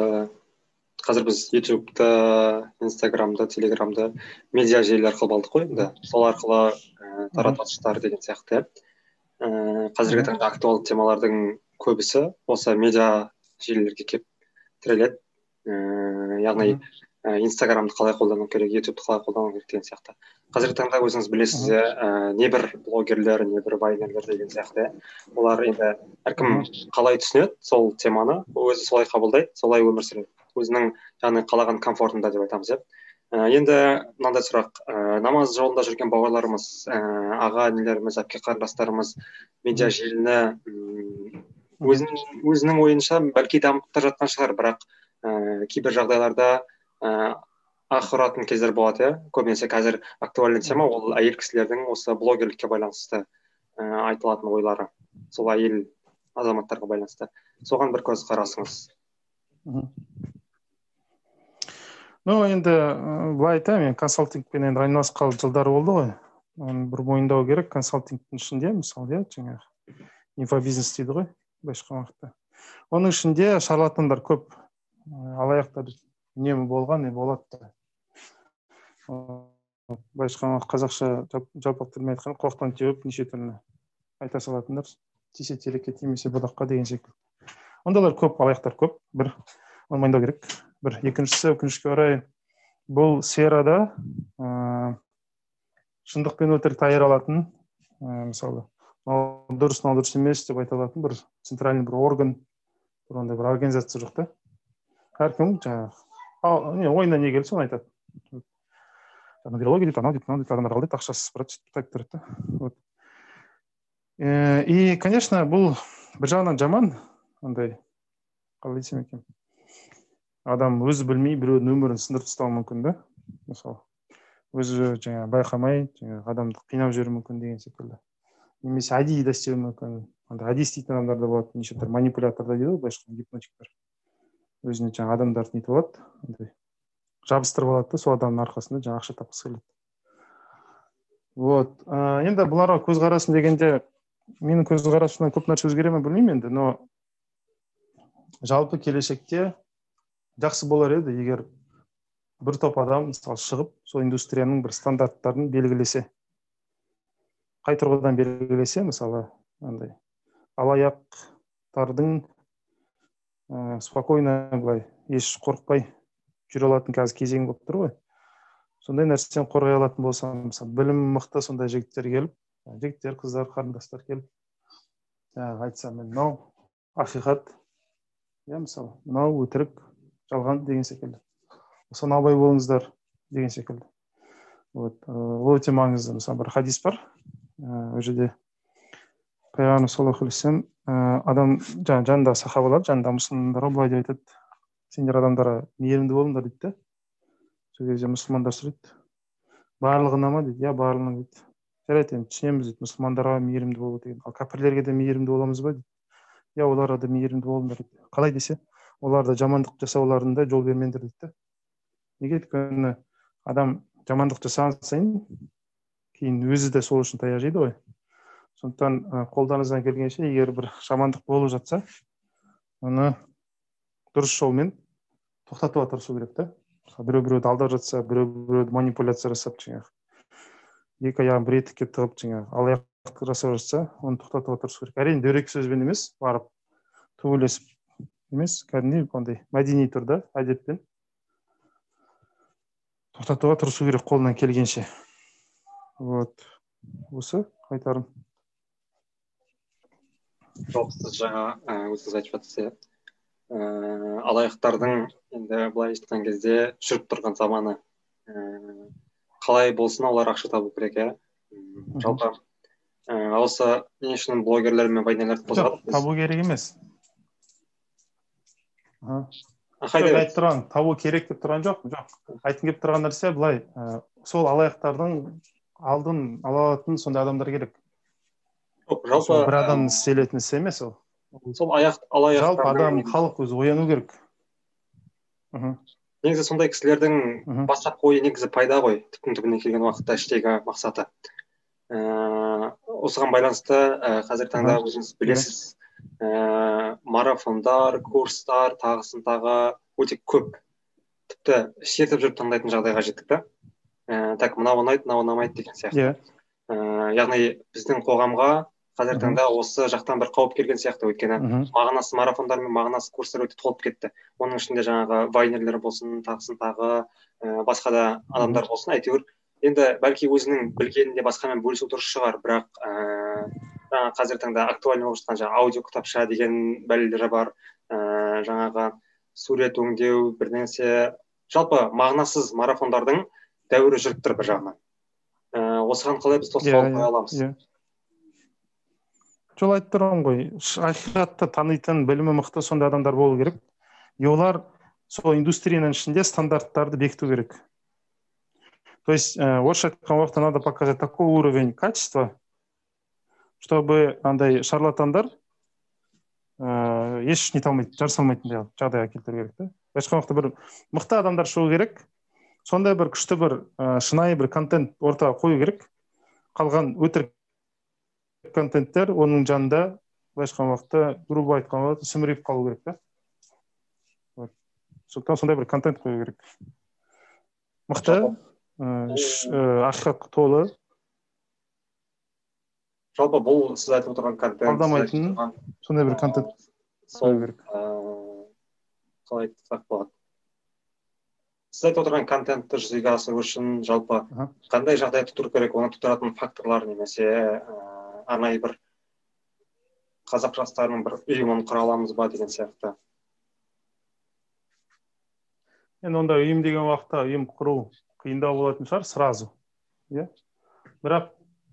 S1: қазір біз ютубты инстаграмды телеграмды медиа желілер арқылы алдық қой енді. Сол арқылы ә, таратушылар деген сияқты. Ә, қазіргі таңда актуалды темалардың көбісі осы медиа желілерге келіп тіреледі. Ііі яғни Э, инстаграмды қалай қолдану керек ютубты қалай қолдану керек деген сияқты. Қазіргі таңда өзіңіз білесіз иә ә, небір блогерлер небір вайнерлер деген сияқты олар енді әркім қалай түсінеді сол теманы өзі солай қабылдайды солай өмір сүреді. Өзінің яғни қалаған комфортында деп айтамыз иә. Ә, енді мынандай сұрақ. Ә, намаз жолында жүрген бауырларымыз ә, аға інілеріміз әпке қарындастарымыз медиа желіні өзінің өзінің ойынша бәлки дамытып та жатқан шығар бірақ ә, кейбір жағдайларда ыыы ақы ұратын кездер болады иә. Көбінесе қазір актуальный тема ол әйел кісілердің осы блогерлікке байланысты ыыы айтылатын ойлары. Сол әйел азаматтарға байланысты. Соған бір көзқарасыңыз
S2: ну енді былай айтайын мен консалтингпен енді айналысқалы жылдар болды ғой. Оны бір мойындау керек консалтингтің ішінде мысалы иә жаңағы инфобизнес дейді ғой былайша айтқанда. Оның ішінде шарлатандар көп алаяқтар үнемі болған не болады да былайша айтқанда қазақша жалпақ тілмен айтқанда қоқтан теуіп неше түрлі айта салатындар тисе телекке тимесе будаққа деген секілді. Ондайлар көп алаяқтар көп бір оны мойындау керек. Бір екіншісі өкінішке орай бұл сферада ә, шындық пен өтірікті айыра алатын ә, мысалы мынау дұрыс мынау дұрыс емес деп айта алатын бір центральный бір орган бір ондай бір организация жоқ та. Әркім жаңағы не ойына не келді соны айтады. Налоги дейді анау дейді мынау дейді адамдар алдайды ақшасыз барады сөйтіп айтып береді да. Вот. И конечно бұл бір жағынан жаман андай қалай десем екен? Адам өзі білмей біреудің өмірін сындырып тастауы мүмкін да? Мысалы өзі жаңағы байқамай жаңағы адамды қинап жіберуі мүмкін деген секілді. Немесе әдейі де істеуі мүмкін. Андай әдейі істейтін адамдар да болады. Неше түрлі манипуляторлар дейді ғой былайша айтқанда гипнотиктер. Өзіне жаңағы адамдарды нетіп алады андай жабыстырып алады да сол адамның арқасында жаңағы ақша тапқысы келеді. Вот. Ә, енді бұларға көзқарасым дегенде менің көзқарасымнан көп нәрсе өзгере ме білмеймін енді но жалпы келешекте жақсы болар еді егер бір топ адам мысалы шығып сол индустрияның бір стандарттарын белгілесе қай тұрғыдан белгілесе мысалы андай алаяқтардың ә, спокойно былай еш қорықпай жүре алатын қазір кезең болып тұр ғой. Сондай нәрседен қорғай алатын болса мысалы білімі мықты сондай жігіттер келіп жігіттер қыздар қарындастар келіп жаңағы айтса мен мынау ақиқат иә мысалы мынау өтірік жалған деген секілді. Соны абай болыңыздар деген секілді. Вот ол өте маңызды мысалы бір хадис бар. Ол жерде пайғамбарымыз саллаллаху алейхи вассалам адам жаңағы жанында сахабалар жанында мұсылмандарға былай деп айтады. Сендер адамдарға мейірімді болыңдар дейді да сол кезде мұсылмандар сұрайды. Барлығына ма? дейді. Иә барлығына дейді. жарайды енді түсінеміз дейді. Мұсылмандарға мейірімді болу деген. Ал кәпірлерге де мейірімді боламыз ба? дейді. Иә оларға да мейірімді болыңдар дейді. Қалай десе? Оларда жамандық жасауларында жол бермеңдер дейді да неге өйткені адам жамандық жасаған сайын кейін өзі де сол үшін таяқ жейді ғой. Сондықтан қолдарыңыздан келгенше егер бір жамандық болып жатса оны дұрыс жолмен тоқтатуға тырысу керек та. Біреу біреуді алдап жатса біреу біреуді манипуляция жасап жаңағы екі аяғын бір етікке тығып жаңағы алаяқтық жасап жатса оны тоқтатуға тырысу керек. Әрине дөрекі сөзбен емес барып төбелесіп емес кәдімгідей андай мәдени түрде әдеппен тоқтатуға тырысу керек қолынан келгенше. Вот. Осы айтарым.
S1: Жоқ сіз жаңа өзіңіз айтып жатырсыз иә. Ііі алаяқтардың енді былай айтқан кезде жүріп тұрған заманы ііі қалай болсын олар ақша табу керек иә. Жалпы осы не үшін блогерлер мен вайнерлерді қозғадық
S2: табу керек емес. Айтып тұрған табу керек деп тұрған жоқпын жоқ айтқым келіп тұрған нәрсе былай сол алаяқтардың алдын ала алатын сондай адамдар керек. Жалпы бір адамның істелетін ісі емес ол.
S1: Сол аяқ алаяқ
S2: жалпы адам халық өзі ояну керек.
S1: Мхм. негізі сондай кісілердің бастапқы ойы негізі пайда ғой түптің түбіне келген уақытта іштегі мақсаты. Ыыы осыған байланысты ә, қазіргі таңда өзіңіз білесіз. Ә, марафондар курстар тағысын тағы өте көп. Тіпті шертіп жүріп таңдайтын жағдайға жеттік та. Ііі так мынау ұнайды мынау ұнамайды деген сияқты. Иә. Yeah. яғни біздің қоғамға қазіргі таңда осы жақтан бір қауіп келген сияқты өйткені мағынасыз марафондар мен мағынасыз курстар өте толып кетті. Оның ішінде жаңағы вайнерлер болсын тағысын тағы ә, басқа да адамдар болсын әйтеуір. Енді бәлки өзінің білгенін де басқамен бөлісу дұрыс шығар бірақ ыыы жаңағы қазіргі таңда актуальный болып жатқан жаңағы аудио кітапша деген бәлелері бар. Ыыы жаңағы сурет өңдеу бір нәрсе. Жалпы мағынасыз марафондардың дәуірі жүріп тұр бір жағынан. Ыыы осыған қалай біз тосқауыл қоя аламыз? иә.
S2: Жол айтып тұрмын ғой ақиқатты танитын білімі мықты сондай адамдар болу керек. И олар сол индустрияның ішінде стандарттарды бекіту керек. То есть ә, орысша айтқан уақытта надо показать такой уровень качества чтобы андай шарлатандар ыыы еш нете алмайтын жарыса алмайтындай жағдайға келтіру керек та былайша уақытта бір мықты адамдар шығу керек. Сондай бір күшті бір ә, шынайы бір контент ортаға қою керек. Қалған өтірік контенттер оның жанында былайша айтқан уақытта грубо айтқан уақытта сүмірейіп қалу керек та вот. Сондықтан сондай бір контент қою керек. Мықты ақиқатқа толы
S1: жалпы бұл сіз айтып отырған контент
S2: сондай бір контент.
S1: Керек қалай айтсақ болады? Сіз айтып отырған контентті жүзеге асыру үшін жалпы қандай жағдай тудыру керек оны тудыратын факторлар немесе арнайы бір қазақ жастарының бір ұйымын құра аламыз ба деген сияқты?
S2: Енді онда ұйым деген уақытта ұйым құру қиындау болатын шығар сразу иә? Бірақ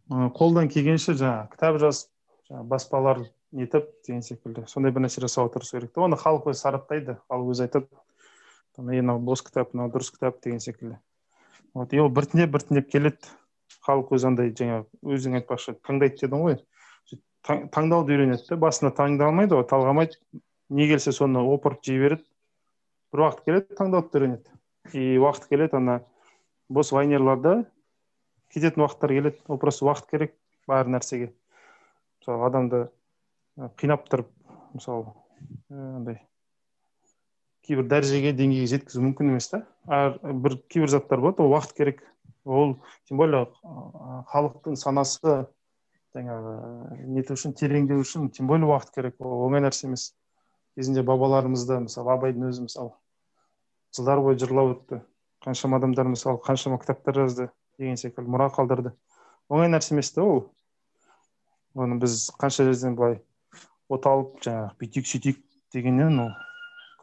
S2: қолдан келгенше жаңағы кітап жазып жаңағы баспалар нетіп деген секілді. Сондай бір нәрсе жасауға тырысу керек та оны халық өзі сараптайды. Халық өзі айтады мынау бос кітап мынау дұрыс кітап деген секілді. Вот и ол біртіндеп біртіндеп келеді. Халық өзі андай жаңағы өзің айтпақшы таңдайды дедің ғой. Таңдауды үйренеді да басында таңдалмайды ғой талғамайды. Не келсе соны опырып жей береді. Бір уақыт келеді таңдауды үйренеді. И уақыт келеді ана бос вайнерларда кететін уақыттар келеді ол просто уақыт керек бар нәрсеге. Мысалы адамды қинап тұрып мысалы андай кейбір дәрежеге деңгейге жеткізу мүмкін емес та. Бір кейбір заттар болады ол уақыт керек. Ол тем более халықтың санасы жаңағы нету үшін тереңдеу үшін тем более уақыт керек. Ол оңай нәрсе емес. Кезінде бабаларымызды мысалы абайдың өзі мысалы жылдар бойы жырлап өтті. Қаншама адамдар мысалы қаншама кітаптар жазды. Деген секілді мұра қалдырды. Оңай нәрсе емес та ол. Оны біз қанша жерден былай от алып жаңағы бүйтейік сөйтейік дегеннен ол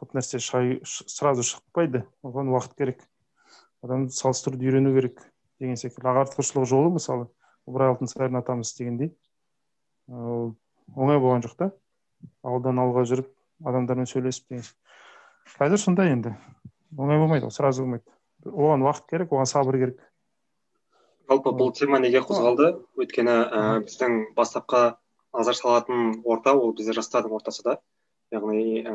S2: көп нәрсе сразу шықпайды. Оған уақыт керек. Адам салыстыруды үйрену керек деген секілді. Ағартушылық жолы мысалы. Ыбырай алтынсарин атамыз істегендей ол оңай болған жоқ та. Ауылдан ауылға жүріп адамдармен сөйлесіп деген. Қазір сондай енді оңай болмайды ол сразу болмайды. Оған уақыт керек оған сабыр керек.
S1: Жалпы бұл тема неге қозғалды? Өйткені ә, біздің бастапқы назар салатын орта ол біздер жастардың ортасы да. Яғни ә,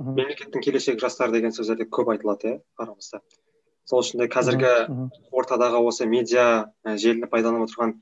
S1: мемлекеттің келешегі жастар деген сөздерде көп айтылады иә арамызда. Сол үшін де қазіргі ортадағы осы медиа желіні пайдаланып отырған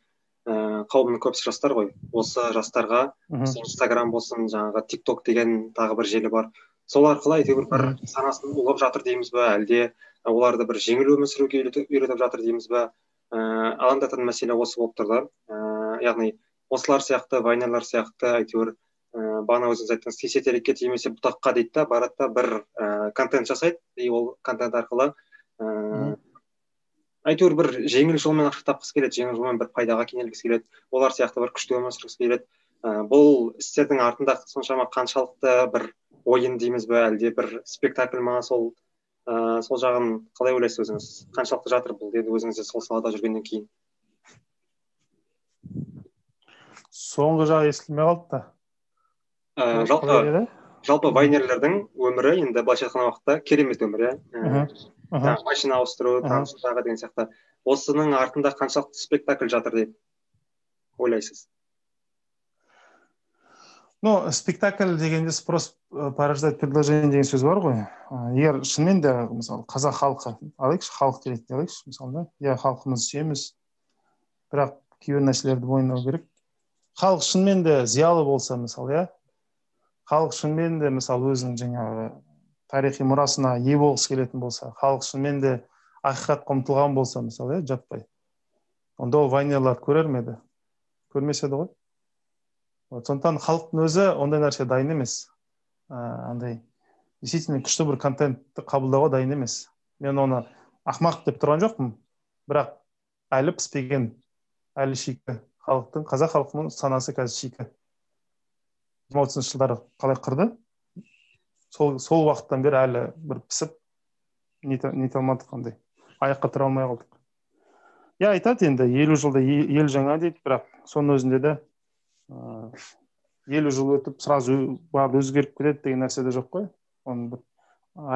S1: ііі қауымның көбісі жастар ғой. Осы жастарға инстаграм болсын жаңағы тик ток деген тағы бір желі бар. Сол арқылы әйтеуір бір санасын улап жатыр дейміз ба әлде оларды бір жеңіл өмір сүруге үйретіп жатыр дейміз ба ііі алаңдататын мәселе осы болып тұр да ііі яғни осылар сияқты вайнерлар сияқты әйтеуір ііі бағана өзіңіз айттыңыз тисе терекке тимесе бұтаққа дейді да барады да бір ііі контент жасайды. И ол контент арқылы ыыы әйтеуір бір жеңіл жолмен ақша тапқысы келеді жеңіл жолмен бір пайдаға кенелгісі келеді олар сияқты бір күшті өмір сүргісі келеді. Бұл істердің артында соншама қаншалықты бір ойын дейміз бе әлде бір спектакль ма сол ә, сол жағын қалай ойлайсыз өзіңіз? Қаншалықты жатыр бұл енді өзіңіз де сол салада жүргеннен кейін?
S2: Соңғы жағы естілмей қалды да.
S1: Ә, жалпы жалпы вайнерлердің өмірі енді былайша айтқан уақытта керемет өмір иә жаңағы машина ауыстыру тағы деген сияқты. Осының артында қаншалықты спектакль жатыр деп ойлайсыз?
S2: Ну спектакль дегенде спрос э, порождает предложение деген сөз бар ғой. Егер шынымен де мысалы қазақ халқы алайықшы халық ретінде алайықшы мысалы да? Иә халқымызды сүйеміз. Бірақ кейбір нәрселерді мойындау керек. Халық шынымен де зиялы болса мысалы иә? Халық шынымен де мысалы өзінің жаңағы тарихи мұрасына ие болғысы келетін болса халық шынымен де ақиқатқа ұмтылған болса мысалы иә жаппай. Онда ол вайнерларды көрер ме еді? Көрмес еді ғой. Вот сондықтан халықтың өзі ондай нәрсе дайын емес. Андай действительно күшті бір контентті қабылдауға дайын емес. Мен оны ақмақ деп тұрған жоқпын. Бірақ әлі піспеген әлі шикі халықтың қазақ халқының санасы қазір шикі. жиырма отызыншы жылдары қалай қырды? Сол сол уақыттан бері әлі бір пісіп нете алмадық андай. Аяққа тұра алмай қалдық. Иә айтады енді елу жылда ел жаңа дейді бірақ соның өзінде де елу жыл өтіп сразу барып өзгеріп кетеді деген нәрсе де жоқ қой. Оның бір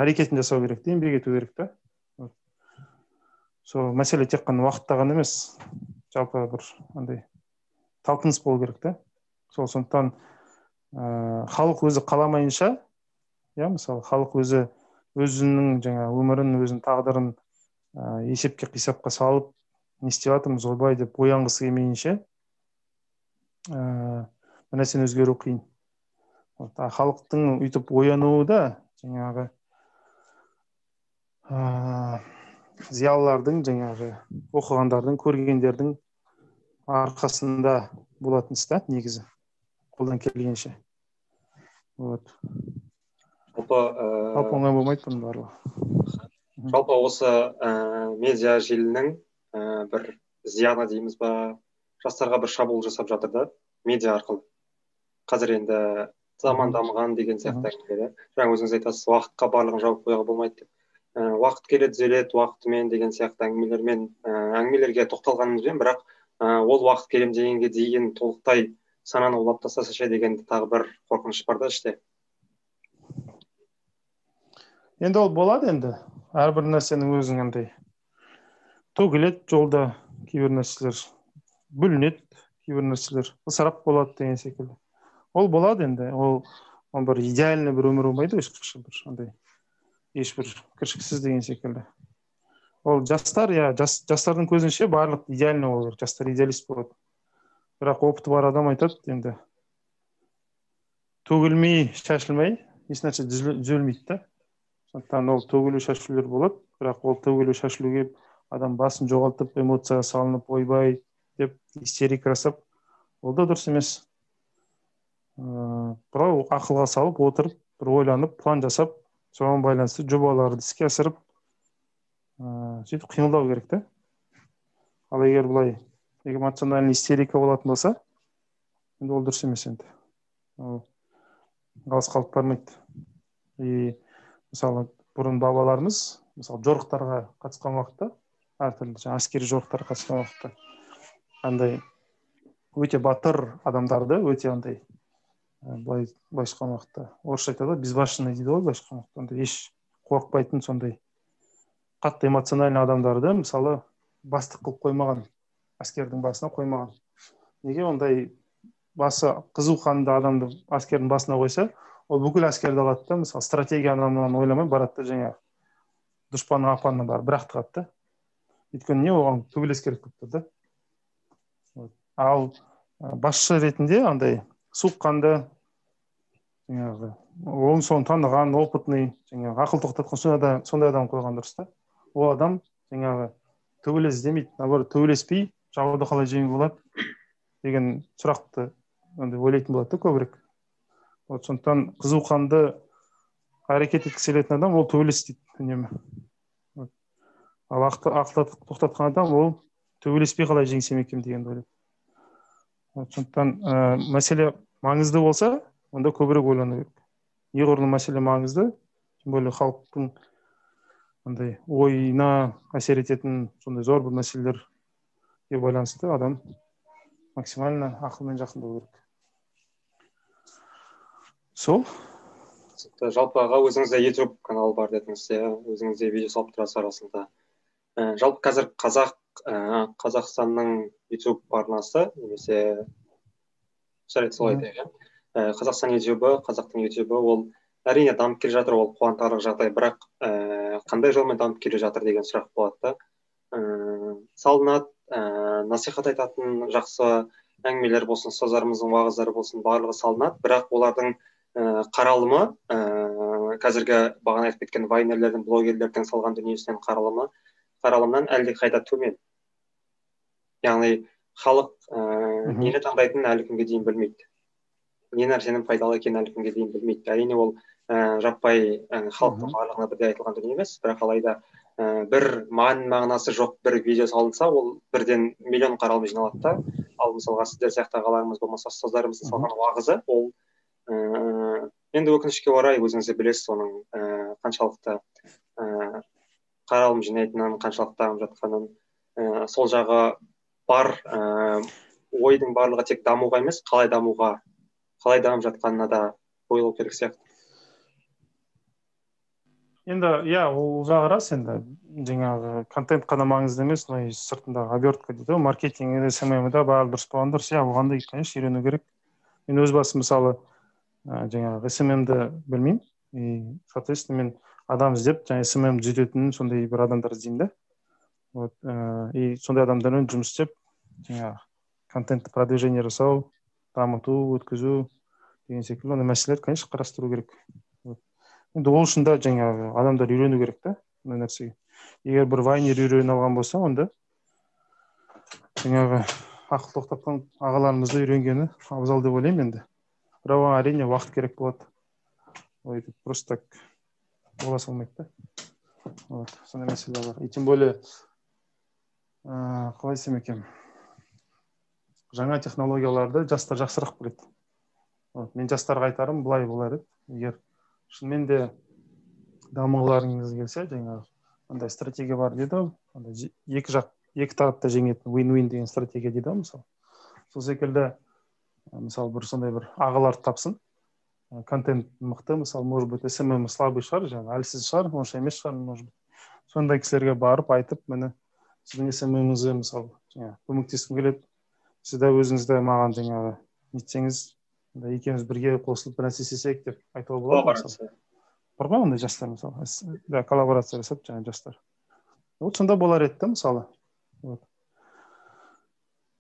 S2: әрекетін жасау керек та еңбек ету керек та сол мәселе тек қана уақытта ғана емес жалпы бір андай талпыныс болу керек та сол сондықтан ә, халық өзі қаламайынша иә мысалы халық өзі өзінің жаңа өмірін өзінің тағдырын ә, есепке қисапқа салып не істеп жатырмыз ойбай деп оянғысы келмейінше ыыы бір нәрсені өзгеру қиын халықтың өйтіп оянуы да жаңағы ыыы зиялылардың жаңағы оқығандардың көргендердің арқасында болатын іс та негізі қолдан келгенше. Вот.
S1: Жалпы ыыы
S2: жалпы оңай болмайды бұның барлығы.
S1: жалпы осы ә, медиа желінің ә, бір зияны дейміз ба? Жастарға бір шабуыл жасап жатыр да медиа арқылы. Қазір енді заман дамыған деген сияқты әңгімелер иә жаңа өзіңіз айтасыз уақытқа барлығын жауып қоюға болмайды деп. Ә, уақыт келе түзеледі уақытымен деген сияқты әңгімелермен ә, әңгімелерге тоқталғанымызбен бірақ ә, ол уақыт келем дегенге дейін толықтай сананы улап тастаса ше деген тағы бір қорқыныш бар да іште.
S2: Енді ол болады енді. Әрбір нәрсенің өзінің андай төгіледі жолда кейбір нәрселер. Бүлінеді кейбір нәрселер ысырап болады деген секілді ол болады енді ол ол бір идеальный бір өмір болмайды ешқашан бір андай ешбір кіршіксіз деген секілді ол жастар иә жас, жастардың көзінше барлық идеальный болу керек жастар идеалист болады бірақ опыты бар адам айтады енді төгілмей шашылмай ешнәрсе түзелмейді да сондықтан ол төгілу шашулар болады бірақ ол төгілу шашылуге адам басын жоғалтып эмоцияға салынып ойбай деп истерика жасап ол да дұрыс емес. Ыыы бірақ ақылға салып отырып бір ойланып план жасап соған байланысты жобаларды іске асырып ыыы сөйтіп қимылдау керек та ал егер былай эмоциональный истерика болатын болса енді ол дұрыс емес енді. Ол алысқа алып бармайды и мысалы бұрын бабаларымыз мысалы жорықтарға қатысқан уақытта әртүрлі жаңағы әскери жорықтарға қатысқан уақытта андай өте батыр адамдарды өте андай былай былайша айтқан уақытта орысша айтады ғой безбашенный дейді ғой былайша айтқан уақытта еш қорықпайтын сондай қатты эмоциональный адамдарды мысалы бастық қылып қоймаған әскердің басына қоймаған. Неге ондай басы қызу қанды адамды әскердің басына қойса ол бүкіл әскерді алады да мысалы стратегия анау ойламай барады да жаңағы дұшпанның апанына барып бір ақ тығады да. Өйткені не оған төбелес керек болып тұр да. Ал басшы ретінде андай суыққанды жаңағы оны соны таныған опытный жаңағы ақыл тоқтатқан сондай адам, сондай адам қойған дұрыс та. Ол адам жаңағы төбелес іздемейді наоборот төбелеспей жауды қалай жеңуге болады деген сұрақты андай ойлайтын болады да көбірек. Вот сондықтан қызуқанды әрекет еткісі келетін адам ол төбелес дейді үнемі. Ал ақыл тоқтатқан адам ол төбелеспей қалай жеңсем екен дегенді ойлайды. Сондықтан ә, мәселе маңызды болса онда көбірек ойлану керек. Неғұрлым мәселе маңызды тем более халықтың андай ойына әсер ететін сондай зор бір мәселелерге байланысты адам максимально ақылмен жақындау керек. Сол.
S1: Жалпы аға өзіңізде ютуб канал бар дедіңіз иә? Өзіңіз де видео салып тұрасыз арасында. Ә, жалпы қазір қазақ қазақстанның ютуб арнасы немесе жарайды солай айтайық иә. Қазақстан ютубы қазақтың ютубы ол әрине дамып келе жатыр ол қуантарлық жағдай. Бірақ ііі қандай жолмен дамып келе жатыр деген сұрақ болады да. Ііі салынады ііі насихат айтатын жақсы әңгімелер болсын ұстаздарымыздың уағыздары болсын барлығы салынады бірақ олардың ііі қаралымы ііі қазіргі бағана айтып кеткен вайнерлердің блогерлердің салған дүниесінен қаралымы қаралымнан әлдеқайда төмен. Яғни халық ііі нені таңдайтынын әлі күнге дейін білмейді. Не нәрсенің пайдалы екенін әлі күнге дейін білмейді. Әрине ол ііі жаппай халықтың барлығына бірдей айтылған дүние емес. Бірақ алайда ііі бір мән мағынасы жоқ бір видео салынса ол бірден миллион қаралым жиналады да. Ал мысалға сіздер сияқты ағаларымыз болмаса ұстаздарымыздың салған уағызы ол ііі енді өкінішке орай өзіңіз де білесіз оның ііі қаншалықты ііі қаралым жинайтынын қаншалықты дамып жатқанын ііі сол жағы бар ііі ойдың барлығы тек дамуға емес қалай дамуға қалай дамып жатқанына да қойылу керек сияқты.
S2: Енді иә ол жағы рас енді. Жаңағы контент қана маңызды емес и сыртындағы обертка дейді ғой маркетинг смм да барлығы дұрыс болған дұрыс иә оған да конечно үйрену керек. Мен өз басым мысалы ә, жаңағы сммді білмеймін. И соответственно мен адам іздеп жаңағы смм түзететін сондай бір адамдар іздеймін да. Вот ә, и сондай адамдармен жұмыс істеп жаңағы контентті продвижение жасау дамыту өткізу деген секілді ондай мәселелер конечно қарастыру керек. Енді ол үшін да жаңағы адамдар үйрену керек та мына нәрсеге. Егер бір вайнер үйреніп алған болса онда жаңағы ақыл тоқтатқан ағаларымызды үйренгені абзал деп ойлаймын енді. Бірақ оған әрине уақыт керек болады. Өйтіп просто так. Бола салмайды да вот сондай мәселелер бар и тем более ыыы қалай айтсам екен жаңа технологияларды жастар жақсырақ біледі. Вот мен жастарға айтарым былай болар еді. Егер шынымен де дамығыларыңыз келсе жаңағы андай стратегия бар дейді ғой. Екі жақ екі тарап та жеңетін уин уин деген стратегия дейді ғой мысалы. Сол секілді мысалы бір сондай бір ағаларды тапсын. Контент мықты мысалы может быть смм слабый шығар жаңағы әлсіз шығар онша емес шығар может быть. Сондай кісілерге барып айтып міне сіздің смміңізге мысалы жаңағы көмектескім келеді. Сіз де өзіңіз де маған жаңағы нетсеңіз екеуміз бірге қосылып бір нәрсе істесек деп айтуға болады бар ма ондай жастар мысалы? Да коллаборация жасап жаңағы жастар. Вот сонда болар еді да мысалы. Вот.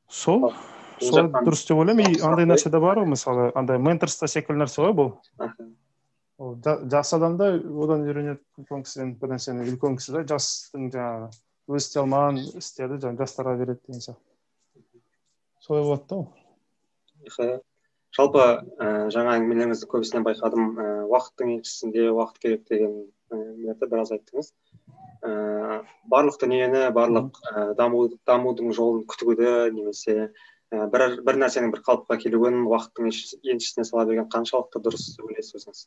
S2: Сол. Сол дұрыс деп ойлаймын. И андай нәрсе де бар ғой мысалы андай менторство секілді нәрсе ғой бұл. Ол жас адам да одан үйренеді үлкен кісіден бір нәрсені үлкен кісі да жастың жаңағы өзі істей алмаған істерді жаңағы жастарға береді деген сияқты. Солай болады да
S1: ол. Жалпы ә, жаңа әңгімелеріңізді көбісінен байқадым. Ә, уақыттың еншісінде уақыт керек деген әңгімелерді біраз айттыңыз. Ә, барлық дүниені барлық ә, даму, дамудың жолын күтуді немесе ә, бір, бір нәрсенің бір қалыпқа келуін уақыттың еншісіне сала берген қаншалықты дұрыс деп ойлайсыз өзіңіз?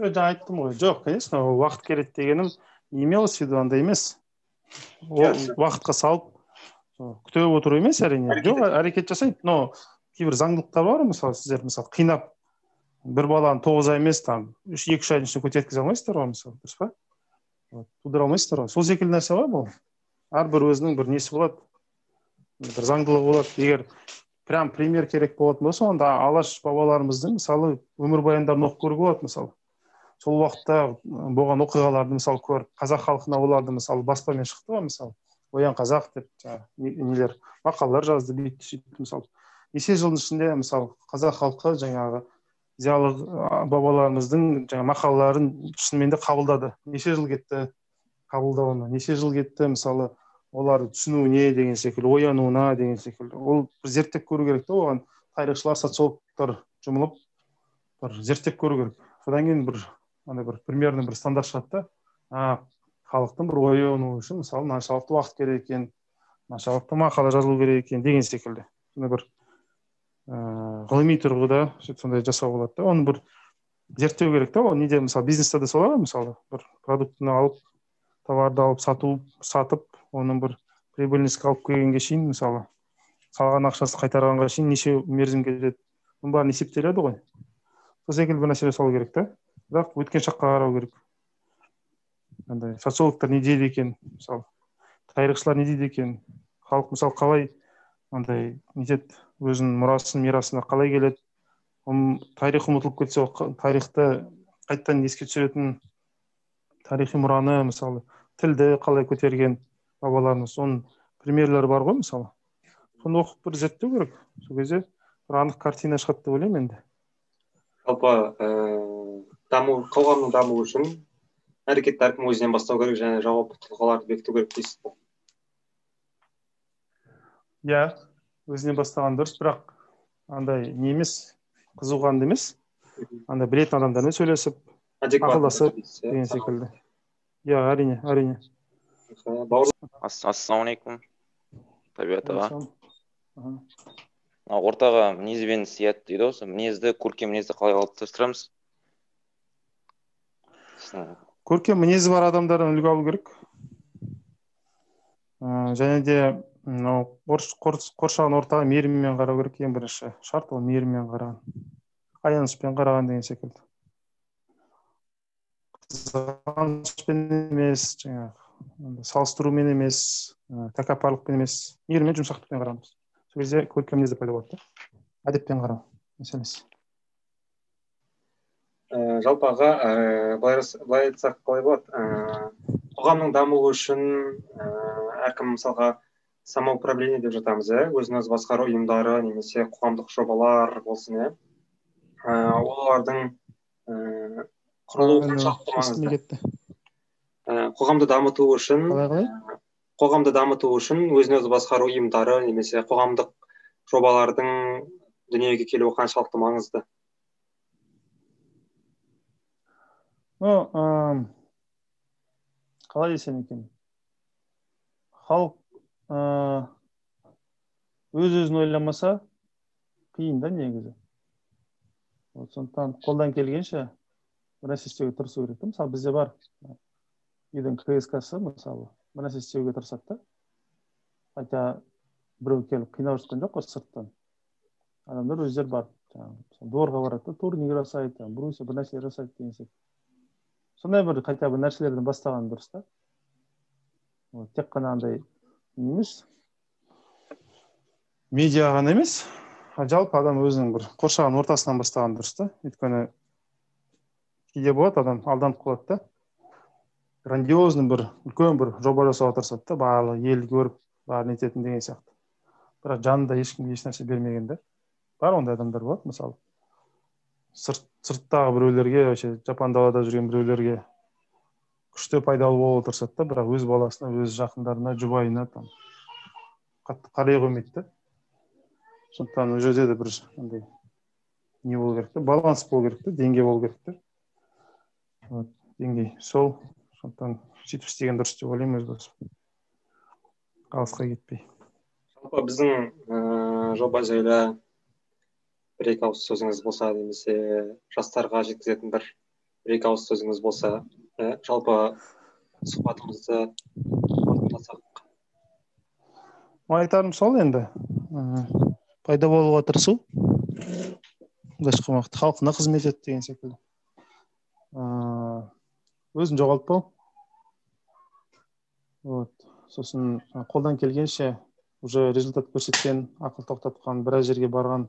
S2: Жаңа айттым ғой. Жоқ конечно уақыт керек дегенім не имелось в виду андай емес. Ол уақытқа салып күте отыру емес әрине. Жоқ әрекет жасайды но кейбір заңдылықтар бар мысалы сіздер мысалы қинап бір баланы тоғыз ай емес там үш екі үш айдың ішінде көтерткізе алмайсыздар ғой мысалы дұрыс па? Тудыра алмайсыздар ғой. Сол секілді нәрсе ғой бұл? Әрбір өзінің бір несі болады бір заңдылығы болады. Егер прям пример керек болатын болса онда алаш бабаларымыздың мысалы өмірбаяндарын оқып көруге болады мысалы. Сол уақытта болған оқиғаларды мысалы көріп қазақ халқына оларды мысалы баспамен шықты ғой мысалы. Оян қазақ деп жаңағы нелер мақалалар жазды бүйтті сөйтті мысалы. Неше жылдың ішінде мысалы қазақ халқы жаңағы зиялы бабаларымыздың жаңа мақалаларын шынымен де қабылдады. Неше жыл кетті қабылдауына неше жыл кетті мысалы оларды түсінуіне деген секілді оянуына деген секілді. Ол бір зерттеп көру керек та оған. Тарихшылар социологтар жұмылып бір зерттеп көру керек. Содан кейін бір андай бір примерно бір стандарт шығады да. Халықтың бір оянуы үшін мысалы мынаншалықты уақыт керек екен мынаншалықты мақала жазылу керек екен деген секілді. Сондай бір ыыы ғылыми тұрғыда сондай жасауға болады да. Оны бір зерттеу керек та. Ол неде мысалы бизнесте де солай ғой мысалы бір продуктыны алып товарды алып сату сатып оның бір прибыльностьқа алып келгенге шейін мысалы салған ақшасы қайтарғанға шейін неше мерзім кетеді бұның бәрі есептеледі ғой. Сол секілді бір нәрсе жасалу керек та бірақ өткен шаққа қарау керек. Андай социологтар не дейді екен? Мысалы тарихшылар не дейді екен? Халық мысалы қалай андай нетеді өзінің мұрасын мирасына қалай келеді? Тарих ұмытылып кетсе тарихты қайтадан еске түсіретін тарихи мұраны мысалы тілді қалай көтерген бабаларымыз соның примерлері бар ғой мысалы. Соны оқып бір зерттеу керек. Сол кезде бір анық картина шығады деп ойлаймын енді.
S1: Жалпы ыыы даму қоғамның дамуы үшін әрекетті әркім өзінен бастау керек және жауапты тұлғаларды бекіту керек дейсіз ғой.
S2: Иә өзінен бастаған дұрыс бірақ андай не емес қызуқанды емес. Андай білетін адамдармен сөйлесіп ақылдасып деген секілді. Иә әрине әрине
S5: ассалаумағалейкум табиғат аға ортаға мінез бен сият дейді ғой сол мінезді көркем мінезді қалай қалыптастырамыз
S2: көркем мінезі бар адамдардан үлгі алу керек. Ә, және де мынау қоршаған ортаға мейіріммен қарау керек ең бірінші шарт ол мейіріммен қараған аянышпен қараған деген секілді. Қызғанышпен емес жаңағы салыстырумен емес тәкаппарлықпен емес мейіріммен жұмсақтықпен қарағанбыз сол кезде көркем мінез пайда болады да. Әдеппен қарау мәселесі.
S1: Ә, жалпы аға ә, былай айтсақ қалай болады. Ә, қоғамның дамуы үшін ә, әркім мысалға самоуправление деп жатамыз иә. Өзін өзі басқару ұйымдары немесе қоғамдық жобалар болсын иә. Ә, олардың маңызды? ә, қоғамды дамыту үшін қоғамды дамыту үшін өзін өзі басқару ұйымдары немесе қоғамдық жобалардың дүниеге келуі қаншалықты маңызды?
S2: Ну қалай десем екен? Халық өз өзін ойламаса қиын да негізі. Вот сондықтан қолдан келгенше нәрсе істеуге тырысу керек та мысалы бізде бар үйдің ксксы мысалы нәрсе істеуге тырысады да. Хотя біреу келіп қинап жатқан жоқ қой сырттан. Адамдар өздері барып жаңағы дворға барады да турник жасайды брусья бір нәрсе жасайды деген сияқты. Сондай бір хотя бы нәрселерден бастаған дұрыс та. Тек қана андай емес. Медиа ғана емес. Жалпы адам өзінің бір қоршаған ортасынан бастаған дұрыс та. Өйткені кейде болады адам алданып қалады да. Грандиозный бір үлкен бір жоба жасауға тырысады да барлығы ел көріп бәрін нететін деген сияқты. Бірақ жанында ешкімге ешнәрсе бермеген да бар ондай адамдар болады мысалы. Сырт сырттағы біреулерге вообще жапан далада жүрген біреулерге күшті пайдалы болуға тырысады да бірақ өз баласына өз жақындарына жұбайына там қатты қарай қоймайды да. Сондықтан ол жерде де бір андай не болу керек та баланс болу керек та деңгей болу керек та вот деңгей. Сол сондықтан сөйтіп істеген дұрыс деп ойлаймын өз басым алысқа кетпей.
S1: Жалпы біздің ыыы жоба жайлы бір екі ауыз сөзіңіз болса немесе жастарға жеткізетін бір бір екі ауыз сөзіңіз болса ә, жалпы сұхбатымызды қорытындыласақ
S2: айтарым сол енді. Пайда болуға тырысу. Былайша айтқанда халқына қызмет ет деген секілді. Өзін жоғалтпау вот. Сосын қолдан келгенше уже результат көрсеткен ақыл тоқтатқан біраз жерге барған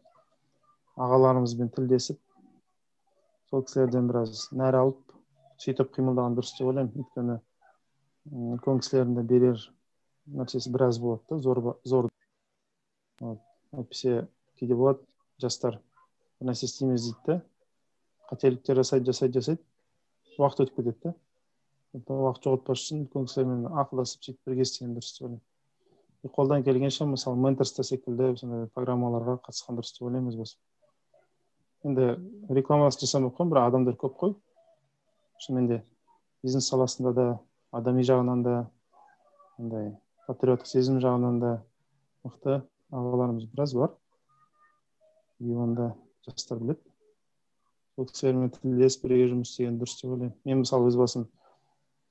S2: ағаларымызбен тілдесіп сол кісілерден біраз нәр алып сөйтіп қимылдаған дұрыс деп ойлаймын. Өйткені үлкен кісілердің де берер нәрсесі біраз болады да зор зор. Әйтпесе кейде болады жастар бір нәрсе істейміз дейді да қателіктер жасайды жасайды жасайды. Уақыт өтіп кетеді да сондықтан уақыт жоғалтпас үшін үлкен кісілермен ақылдасып сөйтіп бірге істеген дұрыс деп ойлаймын. Қолдан келгенше мысалы менторство секілді сондай программаларға қатысқан дұрыс деп ойлаймын өз басым енді рекламасын жасамай ақ бірақ адамдар көп қой. Шынымен де бизнес саласында да адами жағынан да андай патриоттық сезім жағынан да мықты ағаларымыз біраз бар. И оны жастар біледі. Сол кісілермен тілдесіп бірге жұмыс істеген дұрыс деп ойлаймын. Мен мысалы өз басым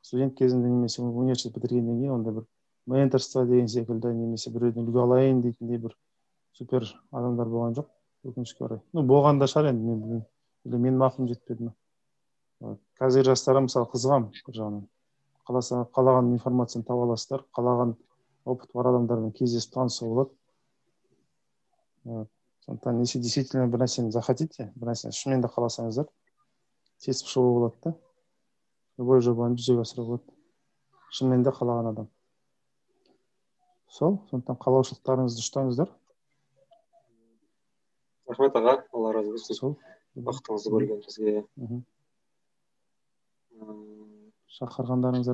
S2: студент кезімде немесе университет бітіргеннен кейін ондай бір менторство деген секілді немесе біреуден үлгі алайын дейтіндей бір супер адамдар болған жоқ. Өкінішке орай. Ну болған да шығар енді мен білмеймін или менің ақылым жетпеді ма қазіргі жастарға мысалы қызығамын бір жағынан. Қаласа қалаған информацияны таба аласыздар қалаған опыты бар адамдармен кездесіп танысуға болады. Сондықтан если действительно бір нәрсені захотите бір нәрсені шынымен де қаласаңыздар тесіп шығуға болады да? Любой жобаны жүзеге асыруға болады шынымен де қалаған адам. Сол сондықтан қалаушылықтарыңызды ұстаңыздар
S1: рахмет аға алла разы. Болсын сол уақытыңызды бөлгеніңізге
S2: шақырғандарыңызға